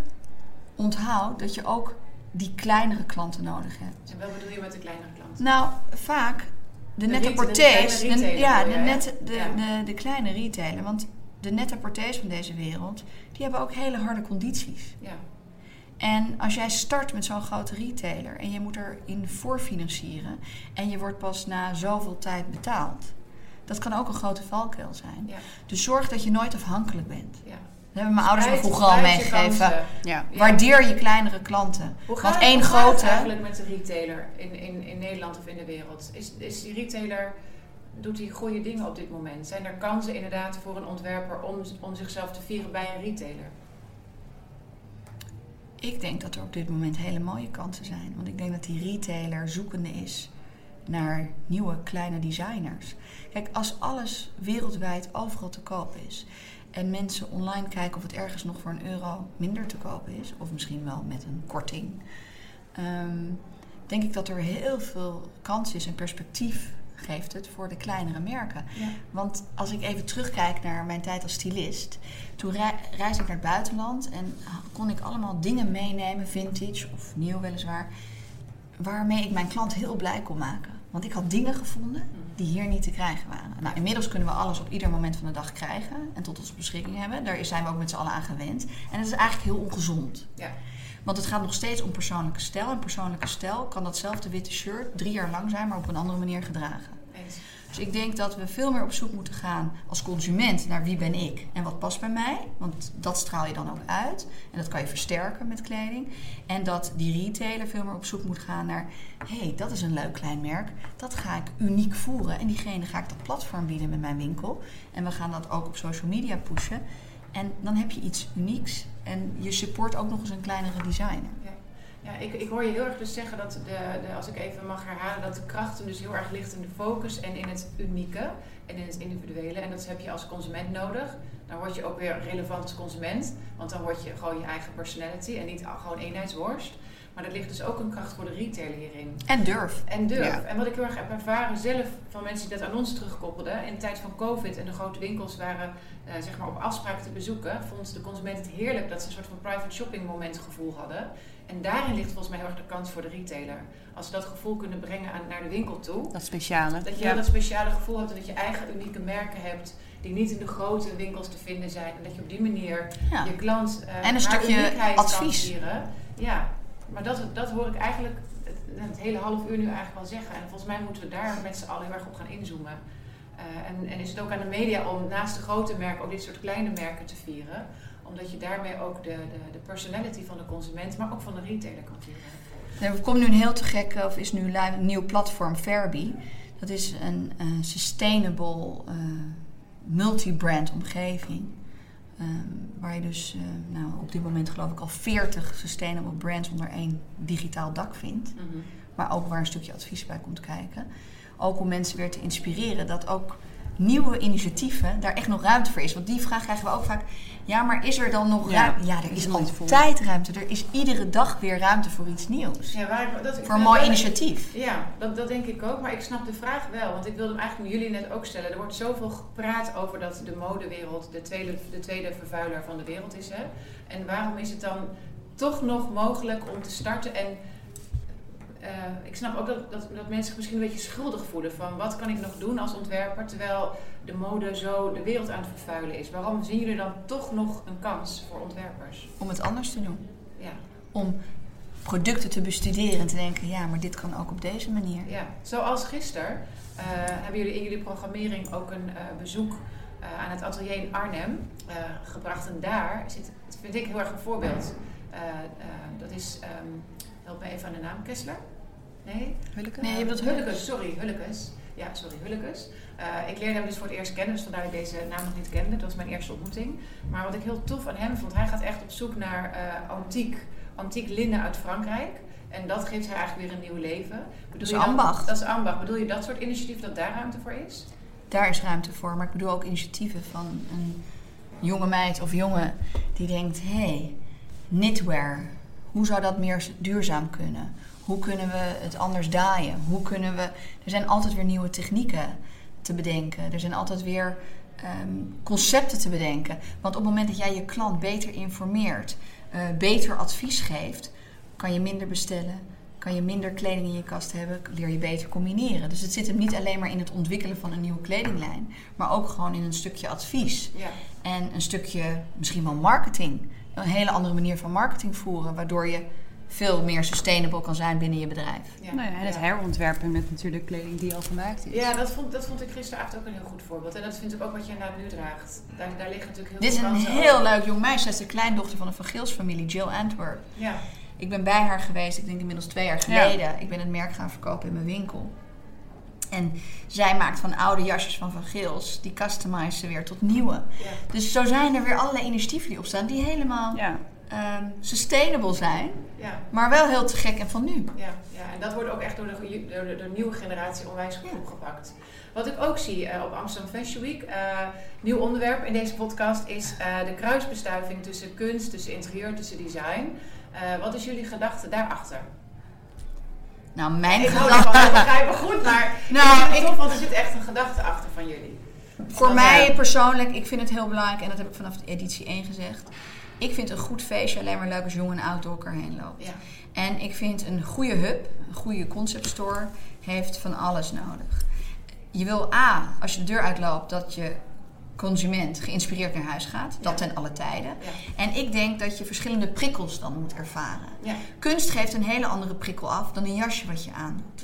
Speaker 2: onthoud dat je ook die kleinere klanten nodig hebt.
Speaker 1: En wat bedoel je met de kleinere klant?
Speaker 2: Nou, vaak de,
Speaker 1: De
Speaker 2: nette
Speaker 1: de
Speaker 2: portées. de- ja, de, nette, de,
Speaker 1: Ja.
Speaker 2: de, de kleine retailer. Want de nette portées van deze wereld, die hebben ook hele harde condities.
Speaker 1: Ja.
Speaker 2: En als jij start met zo'n grote retailer en je moet erin voorfinancieren en je wordt pas na zoveel tijd betaald, dat kan ook een grote valkuil zijn.
Speaker 1: Ja.
Speaker 2: Dus zorg dat je nooit afhankelijk bent.
Speaker 1: ja.
Speaker 2: Dat hebben mijn ouders me vroeger al meegegeven.
Speaker 3: Ja.
Speaker 2: Waardeer je kleinere klanten.
Speaker 1: Hoe gaat,
Speaker 2: Want
Speaker 1: het-
Speaker 2: één
Speaker 1: hoe gaat het
Speaker 2: grote.
Speaker 1: eigenlijk met de retailer in, in, in Nederland of in de wereld? Is, is die retailer, doet hij goede dingen op dit moment? Zijn er kansen inderdaad voor een ontwerper om, om zichzelf te vieren bij een retailer?
Speaker 2: Ik denk dat er op dit moment hele mooie kansen zijn. Want ik denk dat die retailer zoekende is naar nieuwe kleine designers. Kijk, als alles wereldwijd overal te koop is en mensen online kijken of het ergens nog voor een euro minder te koop is, of misschien wel met een korting, ehm, denk ik dat er heel veel kans is en perspectief geeft het voor de kleinere merken.
Speaker 1: Ja.
Speaker 2: Want als ik even terugkijk naar mijn tijd als stylist, toen rei- reisde ik naar het buitenland en kon ik allemaal dingen meenemen, vintage of nieuw weliswaar, waarmee ik mijn klant heel blij kon maken. Want ik had dingen gevonden die hier niet te krijgen waren. Nou, inmiddels kunnen we alles op ieder moment van de dag krijgen en tot onze beschikking hebben. Daar zijn we ook met z'n allen aan gewend. En dat is eigenlijk heel ongezond.
Speaker 1: Ja.
Speaker 2: Want het gaat nog steeds om persoonlijke stijl. En persoonlijke stijl kan datzelfde witte shirt drie jaar lang zijn, maar op een andere manier gedragen. Dus ik denk dat we veel meer op zoek moeten gaan als consument naar wie ben ik en wat past bij mij. Want dat straal je dan ook uit. En dat kan je versterken met kleding. En dat die retailer veel meer op zoek moet gaan naar... hé, hey, dat is een leuk klein merk. Dat ga ik uniek voeren. En diegene ga ik dat platform bieden met mijn winkel. En we gaan dat ook op social media pushen. En dan heb je iets unieks. En je support ook nog eens een kleinere designer.
Speaker 1: Ja, ik, ik hoor je heel erg dus zeggen dat, de, de, als ik even mag herhalen, dat de kracht hem dus heel erg ligt in de focus en in het unieke en in het individuele. En dat heb je als consument nodig. Dan word je ook weer relevant als consument, want dan word je gewoon je eigen personality en niet gewoon eenheidsworst. Maar er ligt dus ook een kracht voor de retailer hierin.
Speaker 2: En durf.
Speaker 1: En durf.
Speaker 3: Ja.
Speaker 1: En wat ik heel erg heb ervaren zelf van mensen die dat aan ons terugkoppelden. In de tijd van COVID en de grote winkels waren eh, zeg maar op afspraak te bezoeken. Vond de consument het heerlijk dat ze een soort van private shopping moment gevoel hadden. En daarin ligt volgens mij heel erg de kans voor de retailer. Als ze dat gevoel kunnen brengen aan, naar de winkel toe.
Speaker 3: Dat speciale.
Speaker 1: Dat je
Speaker 3: ja.
Speaker 1: dat speciale gevoel hebt en dat je eigen unieke merken hebt. die niet in de grote winkels te vinden zijn. En dat je op die manier
Speaker 2: Ja.
Speaker 1: je klant uh,
Speaker 2: En een stukje advies.
Speaker 1: Ja, maar dat, dat hoor ik eigenlijk het, hele half uur nu eigenlijk wel zeggen. En volgens mij moeten we daar met z'n allen heel erg op gaan inzoomen. Uh, en, en is het ook aan de media om naast de grote merken ook dit soort kleine merken te vieren. Omdat je daarmee ook de, de, de personality van de consument, maar ook van de retailer kan vieren.
Speaker 2: Er komt nu een heel te gek, of is nu een nieuw platform, Fairby. Dat is een sustainable uh, multi-brand omgeving. Um, waar je dus uh, nou, op dit moment geloof ik al 40 sustainable brands onder één digitaal dak vindt.
Speaker 1: Mm -hmm.
Speaker 2: Maar ook waar een stukje advies bij komt kijken. Ook om mensen weer te inspireren dat ook nieuwe initiatieven daar echt nog ruimte voor is. Want die vraag krijgen we ook vaak. Ja, maar is er dan nog
Speaker 3: Ja,
Speaker 2: ruimte? Ja, er
Speaker 3: is
Speaker 2: altijd ruimte. Er is iedere dag weer ruimte voor iets nieuws.
Speaker 1: Ja, waar dat,
Speaker 2: voor een mooi initiatief.
Speaker 1: Ja, dat, dat denk ik ook. Maar ik snap de vraag wel. Want ik wilde hem eigenlijk jullie net ook stellen. Er wordt zoveel gepraat over dat de modewereld de tweede, de tweede vervuiler van de wereld is. Hè? En waarom is het dan toch nog mogelijk om te starten? En eh, ik snap ook dat, dat, dat mensen zich misschien een beetje schuldig voelen. Van wat kan ik nog doen als ontwerper terwijl de mode zo de wereld aan het vervuilen is. Waarom zien jullie dan toch nog een kans voor ontwerpers?
Speaker 2: Om het anders te doen.
Speaker 1: Ja.
Speaker 2: Om producten te bestuderen en te denken, ja, maar dit kan ook op deze manier.
Speaker 1: Ja, zoals gisteren eh, hebben jullie in jullie programmering ook een eh, bezoek aan het atelier in Arnhem gebracht. En daar zit, dat vind ik heel erg een voorbeeld. Dat is, ehm, help me even aan de naam, Kessler? Nee?
Speaker 3: Hulleke?
Speaker 2: Nee, je bedoelt
Speaker 1: Hullekes, sorry, Hullekes. Ja, sorry, Hullekes. Eh, ik leerde hem dus voor het eerst kennen, dus vandaar dat ik deze naam nog niet kende. Dat was mijn eerste ontmoeting. Maar wat ik heel tof aan hem vond, hij gaat echt op zoek naar eh, antiek, antiek linnen uit Frankrijk. En dat geeft hij eigenlijk weer een nieuw leven. Bedoel je dan-
Speaker 2: ambacht.
Speaker 1: Dat is ambacht. Bedoel je dat soort initiatief dat daar ruimte voor is?
Speaker 2: Daar is ruimte voor. Maar ik bedoel ook initiatieven van een jonge meid of jongen die denkt: hé, hey, knitwear, hoe zou dat meer duurzaam kunnen? Hoe kunnen we het anders daaien? Hoe kunnen we. Er zijn altijd weer nieuwe technieken te bedenken. Er zijn altijd weer ehm, concepten te bedenken. Want op het moment dat jij je klant beter informeert, eh, beter advies geeft, kan je minder bestellen. Kan je minder kleding in je kast hebben, leer je beter combineren. Dus het zit hem niet alleen maar in het ontwikkelen van een nieuwe kledinglijn, maar ook gewoon in een stukje advies.
Speaker 1: Ja.
Speaker 2: En een stukje misschien wel marketing. Een hele andere manier van marketing voeren, waardoor je veel meer sustainable kan zijn binnen je bedrijf.
Speaker 1: Ja.
Speaker 3: Nou ja, en het
Speaker 1: ja.
Speaker 3: herontwerpen met natuurlijk kleding die al gemaakt is.
Speaker 1: Ja, dat vond, dat vond ik gisteravond ook een heel goed voorbeeld. En dat vind ik ook wat je inderdaad nu draagt. Daar, daar liggen natuurlijk heel
Speaker 2: Dit is een heel leuk jong meisje. Zij is de kleindochter van een Van Geels familie, Jill Antwerp.
Speaker 1: Ja,
Speaker 2: Ik ben bij haar geweest, ik denk inmiddels twee jaar
Speaker 3: Ja.
Speaker 2: geleden. Ik ben het merk gaan verkopen in mijn winkel. En zij maakt van oude jasjes van Van Geels, die customize ze weer tot nieuwe.
Speaker 1: ja.
Speaker 2: Dus zo zijn er weer allerlei initiatieven die opstaan, die helemaal
Speaker 3: Ja.
Speaker 2: Ehm, sustainable zijn,
Speaker 1: ja.
Speaker 2: maar wel heel te gek en van nu.
Speaker 1: Ja, ja, en dat wordt ook echt door de, door de, door de nieuwe generatie onwijs goed
Speaker 2: Ja.
Speaker 1: opgepakt. Wat ik ook zie eh, op Amsterdam Fashion Week, eh, nieuw onderwerp in deze podcast, is eh, de kruisbestuiving tussen kunst, tussen interieur, tussen design. Wat is jullie gedachte daarachter?
Speaker 2: Nou, mijn
Speaker 1: ik
Speaker 2: gedachte.
Speaker 1: dat begrijp ik goed, maar [laughs]
Speaker 2: Nou,
Speaker 1: ik vind het
Speaker 2: ik-
Speaker 1: want er zit echt een gedachte achter van jullie.
Speaker 2: Voor mij persoonlijk, ik vind het heel belangrijk, en dat heb ik vanaf editie 1 gezegd. Ik vind een goed feestje alleen maar leuk als jong en oud door elkaar heen loopt.
Speaker 1: Ja,
Speaker 2: En ik vind een goede hub, een goede concept store, heeft van alles nodig. Je wil A, als je de deur uitloopt, dat je consument geïnspireerd naar huis gaat. Dat
Speaker 1: Ja.
Speaker 2: ten alle tijden.
Speaker 1: ja,
Speaker 2: En ik denk dat je verschillende prikkels dan moet ervaren.
Speaker 1: ja,
Speaker 2: Kunst geeft een hele andere prikkel af dan een jasje wat je aandoet.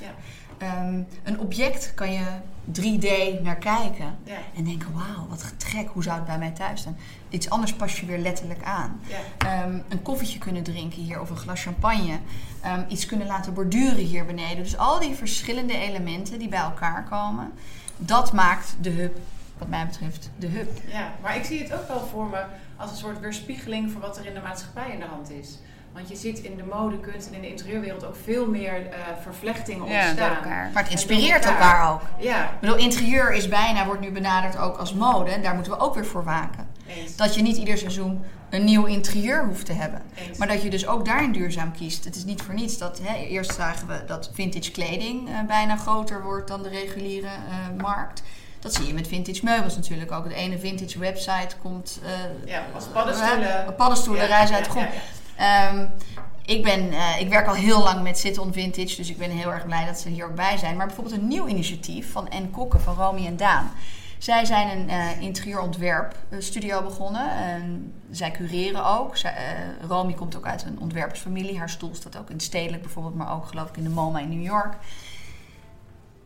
Speaker 2: Ehm, een object kan je 3D naar kijken.
Speaker 1: ja,
Speaker 2: En denken, wauw, wat gek, hoe zou het bij mij thuis staan? Iets anders pas je weer letterlijk aan.
Speaker 1: ja,
Speaker 2: Ehm, een koffietje kunnen drinken hier of een glas champagne. Ehm, iets kunnen laten borduren hier beneden. Dus al die verschillende elementen die bij elkaar komen, dat maakt de hub, wat mij betreft, de hub.
Speaker 1: ja. Maar ik zie het ook wel voor me als een soort weerspiegeling van wat er in de maatschappij in de hand is. Want je ziet in de mode, kunst en in de interieurwereld ook veel meer eh, vervlechtingen
Speaker 3: Ja,
Speaker 1: ontstaan.
Speaker 3: elkaar.
Speaker 2: Maar het inspireert
Speaker 1: elkaar.
Speaker 2: elkaar ook.
Speaker 1: Ja,
Speaker 2: Ik bedoel, interieur is bijna, wordt nu benaderd ook als mode. En daar moeten we ook weer voor waken.
Speaker 1: eens.
Speaker 2: Dat je niet ieder seizoen een nieuw interieur hoeft te hebben.
Speaker 1: eens.
Speaker 2: Maar dat je dus ook daarin duurzaam kiest. Het is niet voor niets dat hè, eerst zagen we dat vintage kleding eh, bijna groter wordt dan de reguliere eh, markt. Dat zie je met vintage meubels natuurlijk ook. De ene vintage website komt. eh,
Speaker 1: ja, als paddenstoelen.
Speaker 2: paddenstoelen
Speaker 1: Ja,
Speaker 2: reizen
Speaker 1: ja,
Speaker 2: uit de grond.
Speaker 1: ja,
Speaker 2: Ehm, ik, ben, eh, ik werk al heel lang met Sit on Vintage, dus ik ben heel erg blij dat ze hier ook bij zijn. Maar bijvoorbeeld een nieuw initiatief van N. Kokken, van Romy en Daan. Zij zijn een uh, interieurontwerpstudio begonnen. En zij cureren ook. Zij, Romy komt ook uit een ontwerpersfamilie. Haar stoel staat ook in Stedelijk bijvoorbeeld, maar ook geloof ik in de MoMA in New York.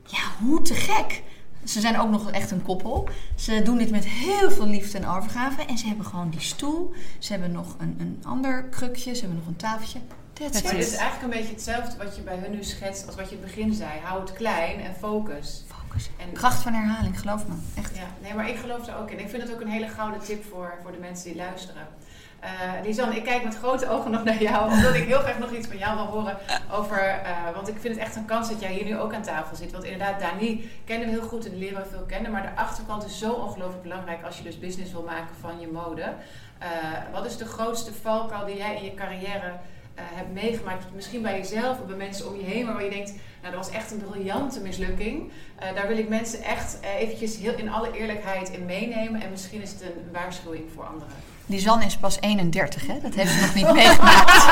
Speaker 2: Ja, hoe te gek! Ze zijn ook nog echt een koppel. Ze doen dit met heel veel liefde en overgave. En ze hebben gewoon die stoel. Ze hebben nog een, een ander krukje. Ze hebben nog een tafeltje.
Speaker 1: That's maar het is eigenlijk een beetje hetzelfde wat je bij hun nu schetst als wat je in het begin zei. Hou het klein en focus.
Speaker 2: Focus. En Kracht van herhaling, geloof me. Echt.
Speaker 1: Ja, nee, maar ik geloof er ook in. Ik vind het ook een hele gouden tip voor, voor de mensen die luisteren. Uh, Lisanne, ik kijk met grote ogen nog naar jou, omdat ik heel graag nog iets van jou wil horen over. Uh, want ik vind het echt een kans dat jij hier nu ook aan tafel zit. Want inderdaad, Dani kennen we heel goed en leren we veel kennen. Maar de achterkant is zo ongelooflijk belangrijk als je dus business wil maken van je mode. Uh, wat is de grootste valkuil die jij in je carrière hebt meegemaakt? Misschien bij jezelf of bij mensen om je heen, waar je denkt: Nou, dat was echt een briljante mislukking. daar wil ik mensen echt eventjes heel in alle eerlijkheid in meenemen. En misschien is het een waarschuwing voor anderen.
Speaker 2: Die Zan is pas 31, hè? Dat heeft ze nog niet [laughs] meegemaakt.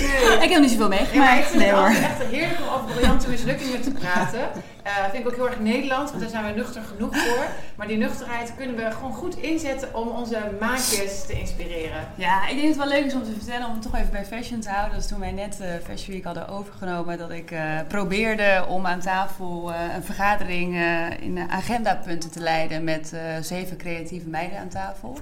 Speaker 3: nee. Ik heb niet zoveel meegemaakt.
Speaker 1: ik vind nee, het echt heerlijk om over briljante mislukkingen te praten. Uh, vind ik ook heel erg Nederlands, want daar zijn we nuchter genoeg voor. Maar die nuchterheid kunnen we gewoon goed inzetten om onze maatjes te inspireren.
Speaker 3: Ja, ik denk dat het wel leuk is om te vertellen, om het toch even bij fashion te houden. Dus toen wij net uh, Fashion Week hadden overgenomen, dat ik uh, probeerde om aan tafel een vergadering in agendapunten te leiden met zeven creatieve meiden aan tafel.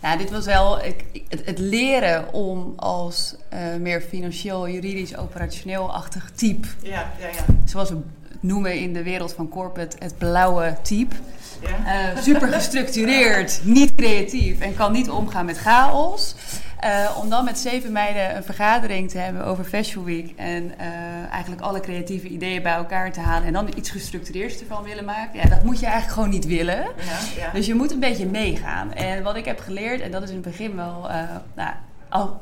Speaker 3: Nou, dit was wel ik, het, het, leren om als meer financieel, juridisch, operationeel-achtig type.
Speaker 1: Ja, ja, ja.
Speaker 3: Zoals het noemen in de wereld van corporate, het blauwe type. Ja. Uh, super gestructureerd, [laughs] niet creatief en kan niet omgaan met chaos. Uh, om dan met zeven meiden een vergadering te hebben over Fashion Week. En uh, eigenlijk alle creatieve ideeën bij elkaar te halen. En dan iets gestructureerds ervan willen maken. Ja, dat moet je eigenlijk gewoon niet willen. Ja, ja. Dus je moet een beetje meegaan. En wat ik heb geleerd, en dat is in het begin wel. Uh, nou,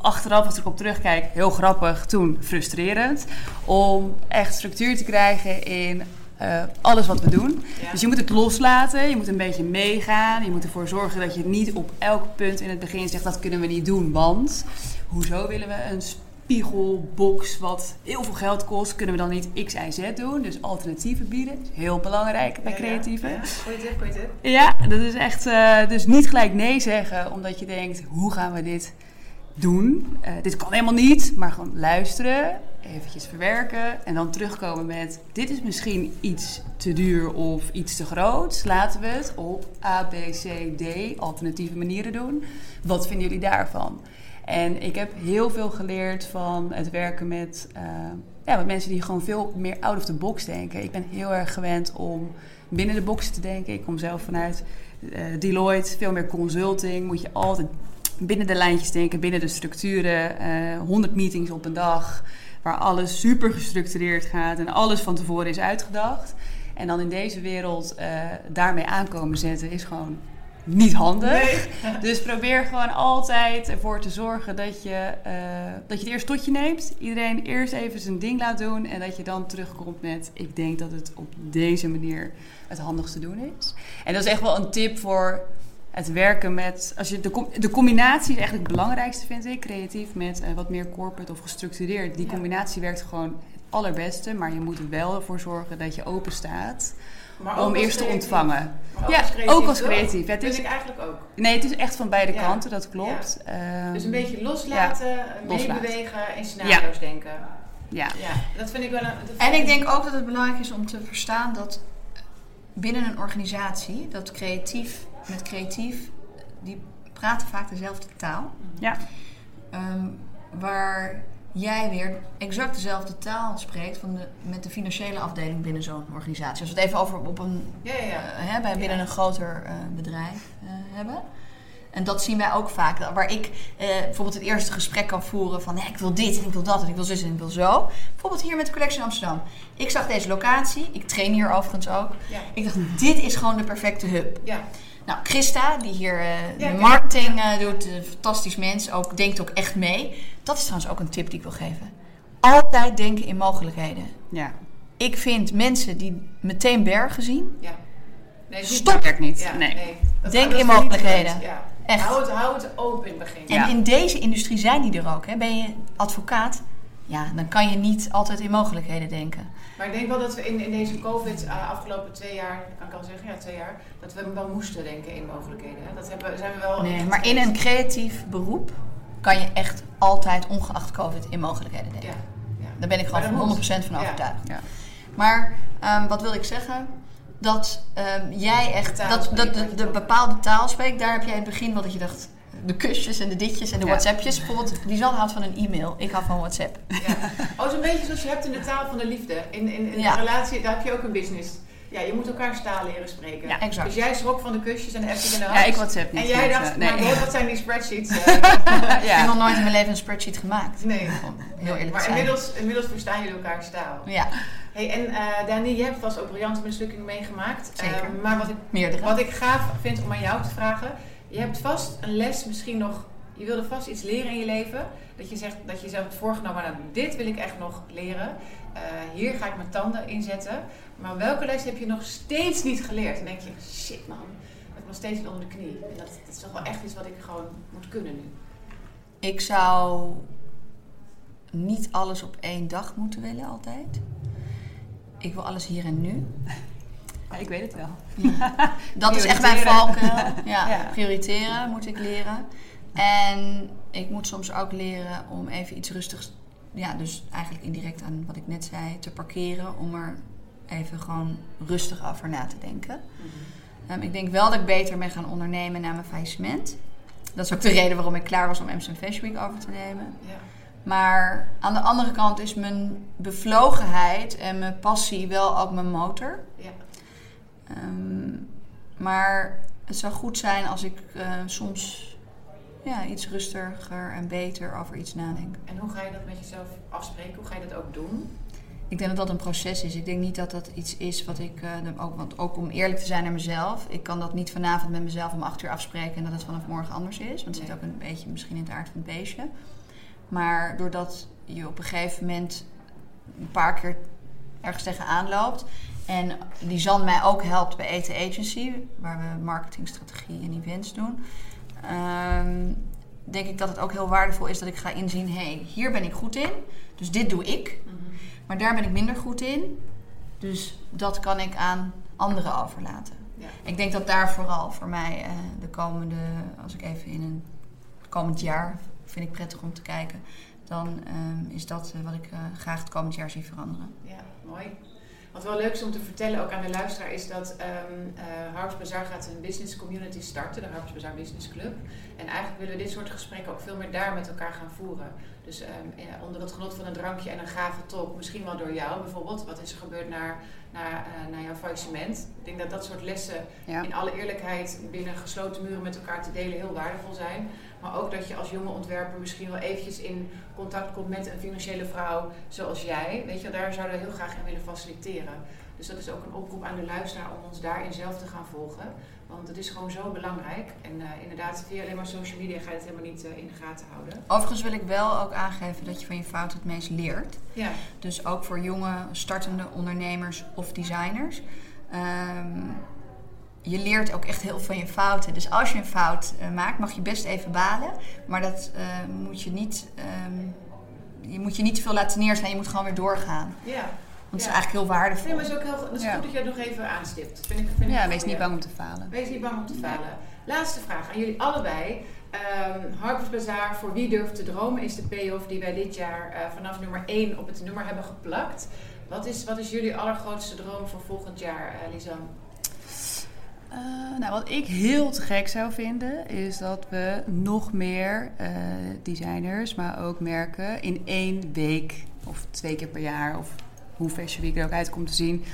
Speaker 3: achteraf, als ik op terugkijk, heel grappig, toen frustrerend. Om echt structuur te krijgen in uh, alles wat we doen. Dus je moet het loslaten, je moet een beetje meegaan. Je moet ervoor zorgen dat je niet op elk punt in het begin zegt dat kunnen we niet doen. Want hoezo willen we een spiegelbox wat heel veel geld kost, kunnen we dan niet X, Y, Z doen? Dus alternatieven bieden. is heel belangrijk bij creatieven. Ja,
Speaker 1: ja.
Speaker 3: ja, dat is echt. Uh, dus niet gelijk nee zeggen, omdat je denkt: hoe gaan we dit doen? Uh, dit kan helemaal niet, maar gewoon luisteren eventjes verwerken en dan terugkomen met dit is misschien iets te duur of iets te groot. Laten we het op A, B, C, D alternatieve manieren doen. Wat vinden jullie daarvan? En ik heb heel veel geleerd van het werken met, uh, ja, met mensen die gewoon veel meer out of the box denken. Ik ben heel erg gewend om binnen de box te denken. Ik kom zelf vanuit uh, Deloitte, veel meer consulting. Moet je altijd binnen de lijntjes denken, binnen de structuren. Uh, eh, 100 meetings op een dag waar alles super gestructureerd gaat en alles van tevoren is uitgedacht. En dan in deze wereld uh, daarmee aankomen zetten is gewoon niet handig. [laughs] Dus probeer gewoon altijd ervoor te zorgen dat je, uh, dat je het eerst tot je neemt. Iedereen eerst even zijn ding laat doen. En dat je dan terugkomt met: Ik denk dat het op deze manier het handigste doen is. En dat is echt wel een tip voor het werken met. Als je de, de combinatie is eigenlijk het belangrijkste, vind ik. Creatief met uh, wat meer corporate of gestructureerd. Die combinatie werkt gewoon het allerbeste. Maar je moet er wel ervoor zorgen dat je open staat. om eerst te ontvangen.
Speaker 1: ook
Speaker 3: ja,
Speaker 1: als creatief,
Speaker 3: ook als creatief.
Speaker 1: Het is ik eigenlijk ook.
Speaker 3: Nee, het is echt van beide kanten, dat klopt.
Speaker 1: Um, dus een beetje loslaten, meebewegen, in scenario's denken.
Speaker 3: Ja.
Speaker 1: ja, dat vind ik wel een,
Speaker 2: En ik denk ook dat het belangrijk is om te verstaan dat binnen een organisatie, dat creatief met creatief, die praten vaak dezelfde taal.
Speaker 3: Ja.
Speaker 2: Um, waar jij weer exact dezelfde taal spreekt van de, met de financiële afdeling binnen zo'n organisatie. Als we het even over op een,
Speaker 1: ja, ja, ja.
Speaker 2: Uh, hè, bij binnen een groter uh, bedrijf uh, hebben. En dat zien wij ook vaak. Waar ik bijvoorbeeld het eerste gesprek kan voeren van nee, ik wil dit en ik wil dat en ik wil zus en ik wil zo. Bijvoorbeeld hier met de Collection Amsterdam. Ik zag deze locatie. Ik train hier overigens ook. Ik dacht, dit is gewoon de perfecte hub.
Speaker 1: Ja.
Speaker 2: Nou, Christa, die hier uh, de marketing uh, doet, een fantastisch mens, ook, denkt ook echt mee. Dat is trouwens ook een tip die ik wil geven. Altijd denken in mogelijkheden.
Speaker 3: Ja.
Speaker 2: Ik vind mensen die meteen bergen zien,
Speaker 1: ja.
Speaker 3: nee, stop. niet.
Speaker 1: Ja,
Speaker 3: nee.
Speaker 1: nee.
Speaker 2: Denk in mogelijkheden.
Speaker 1: Ja. Echt. Hou het, hou het open in het begin.
Speaker 2: En in deze industrie zijn die er ook. Hè. Ben je advocaat, ja, dan kan je niet altijd in mogelijkheden denken.
Speaker 1: Maar ik denk wel dat we in, in deze COVID uh, afgelopen twee jaar, kan ik al zeggen, ja twee jaar, dat we wel moesten denken in mogelijkheden. Hè? Dat hebben, zijn we wel.
Speaker 2: Nee, maar in een creatief beroep kan je echt altijd, ongeacht COVID, in mogelijkheden denken. Ja, ja. Daar ben ik gewoon 100% van overtuigd. Ja. Maar um, wat wil ik zeggen? Dat um, jij echt, dat, dat de, de, bepaalde taal spreekt, daar heb jij in het begin wel dat je dacht, de kusjes en de ditjes en de WhatsAppjes. Bijvoorbeeld, Lisanne houdt van een e-mail. Ik hou van WhatsApp.
Speaker 1: Ja. Oh, zo'n beetje zoals je hebt in de taal van de liefde. In, in, in een relatie, daar heb je ook een business. Ja, je moet elkaar taal leren spreken. Ja, exact. Dus jij schrok van de kusjes en de appjes en de
Speaker 3: Ja, ik WhatsApp niet.
Speaker 1: En jij dacht, uh, nee. wat zijn die spreadsheets? Uh, [laughs]
Speaker 2: ja. Ik heb nog nooit in mijn leven een spreadsheet gemaakt.
Speaker 1: Nee. heel eerlijk Maar inmiddels, inmiddels verstaan jullie elkaar taal. Ja. Hey, en uh, Dani, je hebt vast ook briljante mislukkingen meegemaakt.
Speaker 2: Zeker.
Speaker 1: maar wat ik, Meerdere. wat ik gaaf vind om aan jou te vragen... Je hebt vast een les misschien nog je wilde vast iets leren in je leven. Dat je zegt dat je zelf hebt voorgenomen, nou, dit wil ik echt nog leren. Uh, hier ga ik mijn tanden inzetten. Maar welke les heb je nog steeds niet geleerd? En denk je, shit man, ik heb nog steeds onder de knie. En dat, dat is toch wel echt iets wat ik gewoon moet kunnen nu.
Speaker 2: Ik zou niet alles op één dag moeten willen altijd. Ik wil alles hier en nu.
Speaker 3: Ja, ik weet het wel.
Speaker 2: Ja. [laughs] Dat is echt mijn valkuil. Ja, ja, prioriteren moet ik leren. En ik moet soms ook leren om even iets rustigs, ja, dus eigenlijk indirect aan wat ik net zei, te parkeren. Om er even gewoon rustig over na te denken. Mhm. Ehm, ik denk wel dat ik beter ben gaan ondernemen na mijn faillissement. Dat is ook de reden waarom ik klaar was om Amsterdam Fashion Week over te nemen. Ja. Maar aan de andere kant is mijn bevlogenheid en mijn passie wel ook mijn motor. Ja. Ehm, maar het zou goed zijn als ik uh, soms ja, iets rustiger en beter over iets nadenken.
Speaker 1: En hoe ga je dat met jezelf afspreken? Hoe ga je dat ook doen?
Speaker 2: Ik denk dat dat een proces is. Ik denk niet dat dat iets is wat ik, uh, ook, want ook om eerlijk te zijn naar mezelf, ik kan dat niet vanavond met mezelf om acht uur afspreken en dat het vanaf morgen anders is. Want het zit ook een beetje misschien in het aard van het beestje. Maar doordat je op een gegeven moment een paar keer ergens tegenaan loopt en die Zan mij ook helpt bij ET Agency, waar we marketingstrategie en events doen um, denk ik dat het ook heel waardevol is dat ik ga inzien: hé, hey, hier ben ik goed in, dus dit doe ik. Mhm. Maar daar ben ik minder goed in, dus dat kan ik aan anderen overlaten. Ja. Ik denk dat daar vooral voor mij uh, de komende, als ik even in een komend jaar, vind ik prettig om te kijken, dan um, is dat uh, wat ik uh, graag het komend jaar zie veranderen.
Speaker 1: Ja, mooi. Wat wel leuk is om te vertellen, ook aan de luisteraar, is dat um, uh, Harps Bazaar gaat een business community starten, de Harps Bazaar Business Club. En eigenlijk willen we dit soort gesprekken ook veel meer daar met elkaar gaan voeren. Dus um, onder het genot van een drankje en een gave talk, misschien wel door jou bijvoorbeeld. Wat is er gebeurd naar, naar, uh, naar jouw faillissement? Ik denk dat dat soort lessen in alle eerlijkheid binnen gesloten muren met elkaar te delen heel waardevol zijn. Maar ook dat je als jonge ontwerper misschien wel eventjes in contact komt met een financiële vrouw zoals jij. Weet je, daar zouden we heel graag in willen faciliteren. Dus dat is ook een oproep aan de luisteraar om ons daarin zelf te gaan volgen. Want het is gewoon zo belangrijk. En uh, inderdaad, via alleen maar social media ga je het helemaal niet uh, in de gaten houden.
Speaker 2: Overigens wil ik wel ook aangeven dat je van je fout het meest leert. Ja. Dus ook voor jonge startende ondernemers of designers. Um, je leert ook echt heel veel van je fouten. Dus als je een fout uh, maakt, mag je best even balen. Maar dat uh, moet je niet. Um, je moet je niet te veel laten neerslaan. Je moet gewoon weer doorgaan. Ja. Want het is eigenlijk heel waardevol.
Speaker 1: Nee, maar het is ook heel, het is goed dat je het nog even aanstipt. Vind ik, vind
Speaker 3: ja, wees niet bang om te falen.
Speaker 1: Wees niet bang om te falen. Laatste vraag aan jullie allebei. Um, Harper's Bazaar, voor wie durft te dromen, is de payoff die wij dit jaar uh, vanaf nummer 1 op het nummer hebben geplakt. Wat is, wat is jullie allergrootste droom voor volgend jaar, uh, Lisanne?
Speaker 3: Uh, nou, wat ik heel te gek zou vinden, is dat we nog meer uh, designers, maar ook merken, in één week of twee keer per jaar, of hoe Fashion Week er ook uit komt te zien,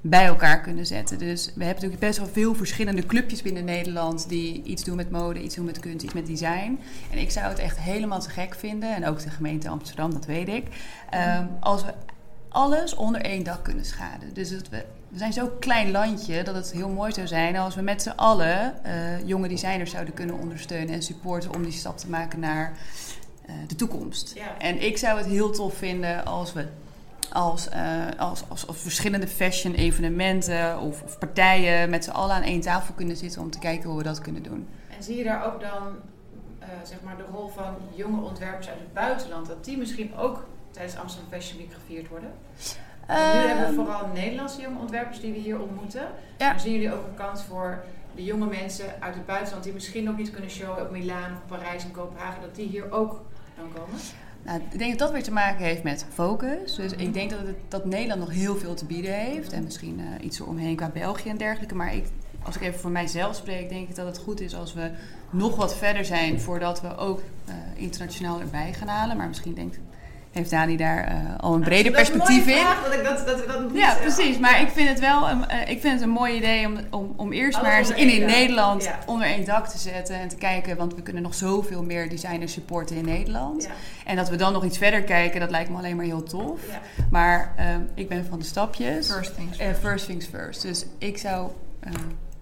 Speaker 3: bij elkaar kunnen zetten. Dus we hebben natuurlijk best wel veel verschillende clubjes binnen Nederland die iets doen met mode, iets doen met kunst, iets met design. En ik zou het echt helemaal te gek vinden, en ook de gemeente Amsterdam, dat weet ik, um, als we alles onder één dak kunnen schaden. Dus dat we we zijn zo'n klein landje dat het heel mooi zou zijn als we met z'n allen uh, jonge designers zouden kunnen ondersteunen en supporten om die stap te maken naar uh, de toekomst. Ja. En ik zou het heel tof vinden als we als, uh, als, als, als, verschillende fashion evenementen of, of partijen met z'n allen aan één tafel kunnen zitten om te kijken hoe we dat kunnen doen.
Speaker 1: En zie je daar ook dan zeg maar de rol van jonge ontwerpers uit het buitenland, dat die misschien ook tijdens Amsterdam Fashion Week gevierd worden?
Speaker 3: Ehm,
Speaker 1: nu hebben we vooral Nederlandse jonge ontwerpers die we hier ontmoeten.
Speaker 3: Ja.
Speaker 1: Zien jullie ook een kans voor de jonge mensen uit het buitenland die misschien nog niet kunnen showen op Milaan, of Parijs en Kopenhagen, dat die hier ook dan komen?
Speaker 3: Nou, ik denk dat dat weer te maken heeft met focus. Dus ik denk dat, het, dat Nederland nog heel veel te bieden heeft. En misschien eh, iets eromheen qua België en dergelijke. Maar ik, als ik even voor mijzelf spreek, denk ik dat het goed is als we nog wat verder zijn voordat we ook eh, internationaal erbij gaan halen. Maar misschien denkt, heeft Dani daar eh, al een breder perspectief in.
Speaker 1: Vraag, dat ik dat, dat, dat
Speaker 3: Ja,
Speaker 1: eh,
Speaker 3: precies. Maar ik vind het wel een, eh, ik vind het een mooi idee om, om, om eerst
Speaker 1: Alles
Speaker 3: maar eens in, in. Nederland
Speaker 1: Ja.
Speaker 3: onder één dak te zetten en te kijken. Want we kunnen nog zoveel meer designers supporten in Nederland.
Speaker 1: Ja,
Speaker 3: En dat we dan nog iets verder kijken, dat lijkt me alleen maar heel tof.
Speaker 1: ja.
Speaker 3: Maar ehm, ik ben van de stapjes.
Speaker 2: First things
Speaker 3: Eh,
Speaker 2: first.
Speaker 3: first things first. Dus ik zou... eh,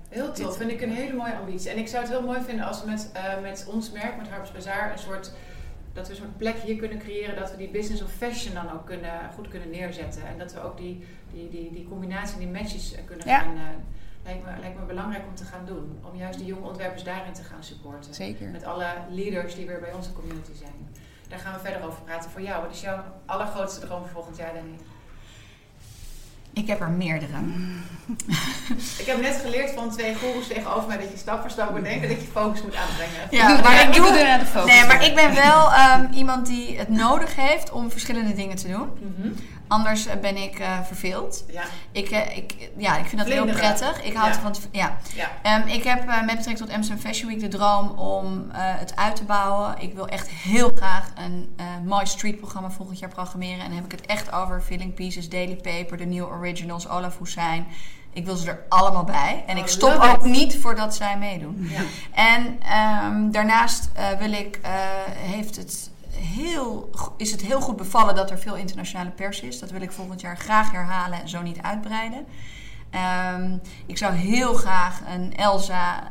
Speaker 1: Heel tof, vind ik een hele mooie ambitie. En ik zou het heel mooi vinden als we met, eh, met ons merk, met Harper's Bazaar, een soort, dat we soort plek hier kunnen creëren dat we die business of fashion dan ook kunnen, goed kunnen neerzetten. En dat we ook die, die, die, die combinatie, die matches kunnen
Speaker 3: Ja.
Speaker 1: gaan, eh, lijkt, me, lijkt me belangrijk om te gaan doen. Om juist die jonge ontwerpers daarin te gaan supporten.
Speaker 3: zeker.
Speaker 1: Met alle leaders die weer bij onze community zijn. Daar gaan we verder over praten voor jou. Wat is jouw allergrootste droom voor volgend jaar, Danny?
Speaker 2: Ik heb er meerdere.
Speaker 1: Ik heb net geleerd van twee goeroes tegenover mij dat je stap voor stap moet denken dat je focus moet aanbrengen.
Speaker 2: Ja, maar ik doe...
Speaker 3: er aan de focus.
Speaker 2: Nee, maar ik ben wel ehm, iemand die het nodig heeft om verschillende dingen te doen.
Speaker 1: Mhm.
Speaker 2: Anders eh, ben ik eh, verveeld.
Speaker 1: Ja,
Speaker 2: Ik, eh, ik, ja, ik vind dat heel prettig. Ik houd
Speaker 1: Ja.
Speaker 2: ervan. Ja.
Speaker 1: ja.
Speaker 2: Ehm, ik heb met betrekking tot Amsterdam Fashion Week de droom om het uit te bouwen. Ik wil echt heel graag een mooi streetprogramma volgend jaar programmeren. En dan heb ik het echt over Filling Pieces, Daily Paper, de New Originals, Olaf Hussein. Ik wil ze er allemaal bij. En
Speaker 1: Oh,
Speaker 2: ik stop ook
Speaker 1: it.
Speaker 2: niet voordat zij meedoen.
Speaker 1: ja.
Speaker 2: En ehm, daarnaast wil ik, heeft het heel, is het heel goed bevallen dat er veel internationale pers is. Dat wil ik volgend jaar graag herhalen en zo niet uitbreiden. Ehm, ik zou heel graag een Elsa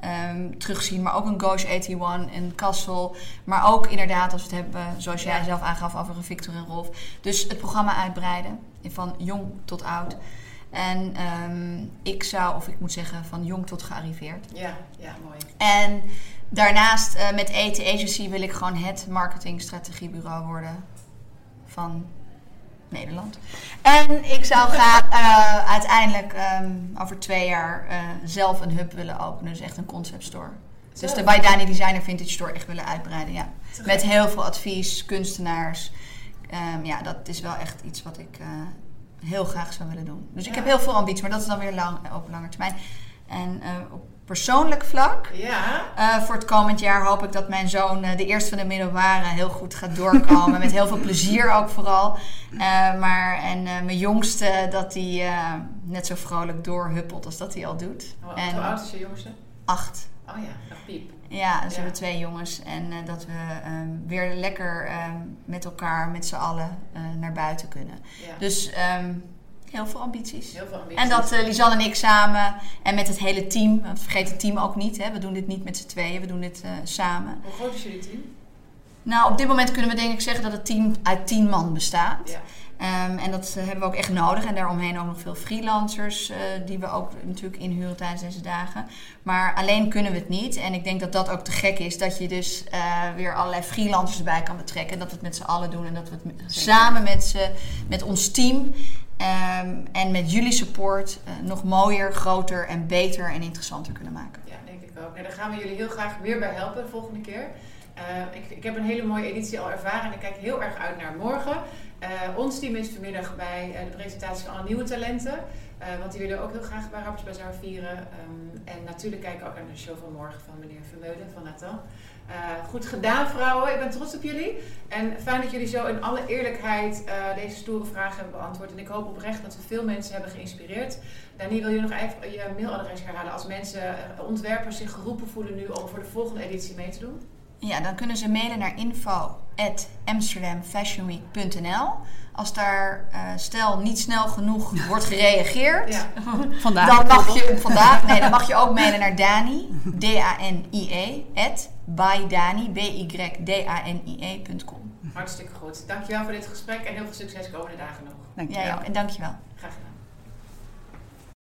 Speaker 2: ehm, terugzien, maar ook een Ghost 81, een Kassel. Maar ook inderdaad, als we het hebben, zoals jij
Speaker 1: Ja.
Speaker 2: zelf aangaf, over een Victor en Rolf. Dus het programma uitbreiden, van jong tot oud. En ehm, ik zou, of ik moet zeggen, van jong tot gearriveerd.
Speaker 1: Ja, ja, mooi.
Speaker 2: En daarnaast eh, met AT Agency wil ik gewoon het marketingstrategiebureau worden van Nederland. En ik zou graag eh, uiteindelijk ehm, over twee jaar eh, zelf een hub willen openen. Dus echt een concept store. Dus de By Dani Designer Vintage Store echt willen uitbreiden, ja. Met heel veel advies, kunstenaars. Ehm, ja, dat is wel echt iets wat ik heel graag zou willen doen. Dus ik heb heel veel ambities, maar dat is dan weer lang, op lange termijn. En op persoonlijk vlak,
Speaker 1: Ja,
Speaker 2: eh, voor het komend jaar hoop ik dat mijn zoon, eh, de eerste van de middelbare, heel goed gaat doorkomen. met heel veel plezier ook vooral. Eh, maar, en mijn jongste, dat hij net zo vrolijk doorhuppelt als dat hij al doet.
Speaker 1: hoe,
Speaker 2: en
Speaker 1: hoe oud is je jongste?
Speaker 2: acht.
Speaker 1: Oh ja, nog piep.
Speaker 2: Ja, dus we
Speaker 1: Ja.
Speaker 2: hebben twee jongens. En dat we ehm, weer lekker ehm, met elkaar, met z'n allen, naar buiten kunnen.
Speaker 1: Ja.
Speaker 2: Dus ehm, heel veel ambities.
Speaker 1: Heel veel ambities.
Speaker 2: En dat eh Lisanne en ik samen en met het hele team, want vergeet het team ook niet, hè, we doen dit niet met z'n tweeën, we doen dit eh, samen.
Speaker 1: Hoe groot is jullie team?
Speaker 2: Nou, op dit moment kunnen we denk ik zeggen dat het team uit tien man bestaat.
Speaker 1: Ja.
Speaker 2: Ehm, en dat eh, hebben we ook echt nodig. En daaromheen ook nog veel freelancers die we ook natuurlijk inhuren tijdens deze dagen. Maar alleen kunnen we het niet. En ik denk dat dat ook te gek is. Dat je dus weer allerlei freelancers erbij kan betrekken. En dat we het met z'n allen doen. En dat we het met- samen met, z'n- met ons team ehm, en met jullie support eh, nog mooier, groter en beter en interessanter kunnen maken.
Speaker 1: Ja, denk ik ook. Nee, daar gaan we jullie heel graag weer bij helpen de volgende keer. Eh, ik, ik heb een hele mooie editie al ervaren en ik kijk heel erg uit naar morgen. Eh, ons team is vanmiddag bij de presentatie van alle nieuwe talenten. Want die willen ook heel graag bij Rappers Bazaar vieren. Ehm, en natuurlijk kijken we ook naar de show van morgen van meneer Vermeulen van Nathan. Eh, goed gedaan vrouwen, ik ben trots op jullie. En fijn dat jullie zo in alle eerlijkheid eh, deze stoere vragen hebben beantwoord. En ik hoop oprecht dat we veel mensen hebben geïnspireerd. Dani, wil je nog even je mailadres herhalen als mensen, eh, ontwerpers zich geroepen voelen nu om voor de volgende editie mee te doen?
Speaker 2: Ja, dan kunnen ze mailen naar info.amsterdamfashionweek.nl. Als daar, eh, stel, niet snel genoeg wordt gereageerd,
Speaker 1: Ja. [laughs]
Speaker 3: Vandaag
Speaker 2: dan mag je vandaag, nee, dan mag je ook mailen naar Dani, D-A-N-I-E, at bydani, B-Y-D-A-N-I-E.com.
Speaker 1: Hartstikke goed. Dankjewel voor dit gesprek en heel veel succes komende dagen nog.
Speaker 3: Dankjewel.
Speaker 2: Jij ook, en dankjewel.
Speaker 1: Graag gedaan.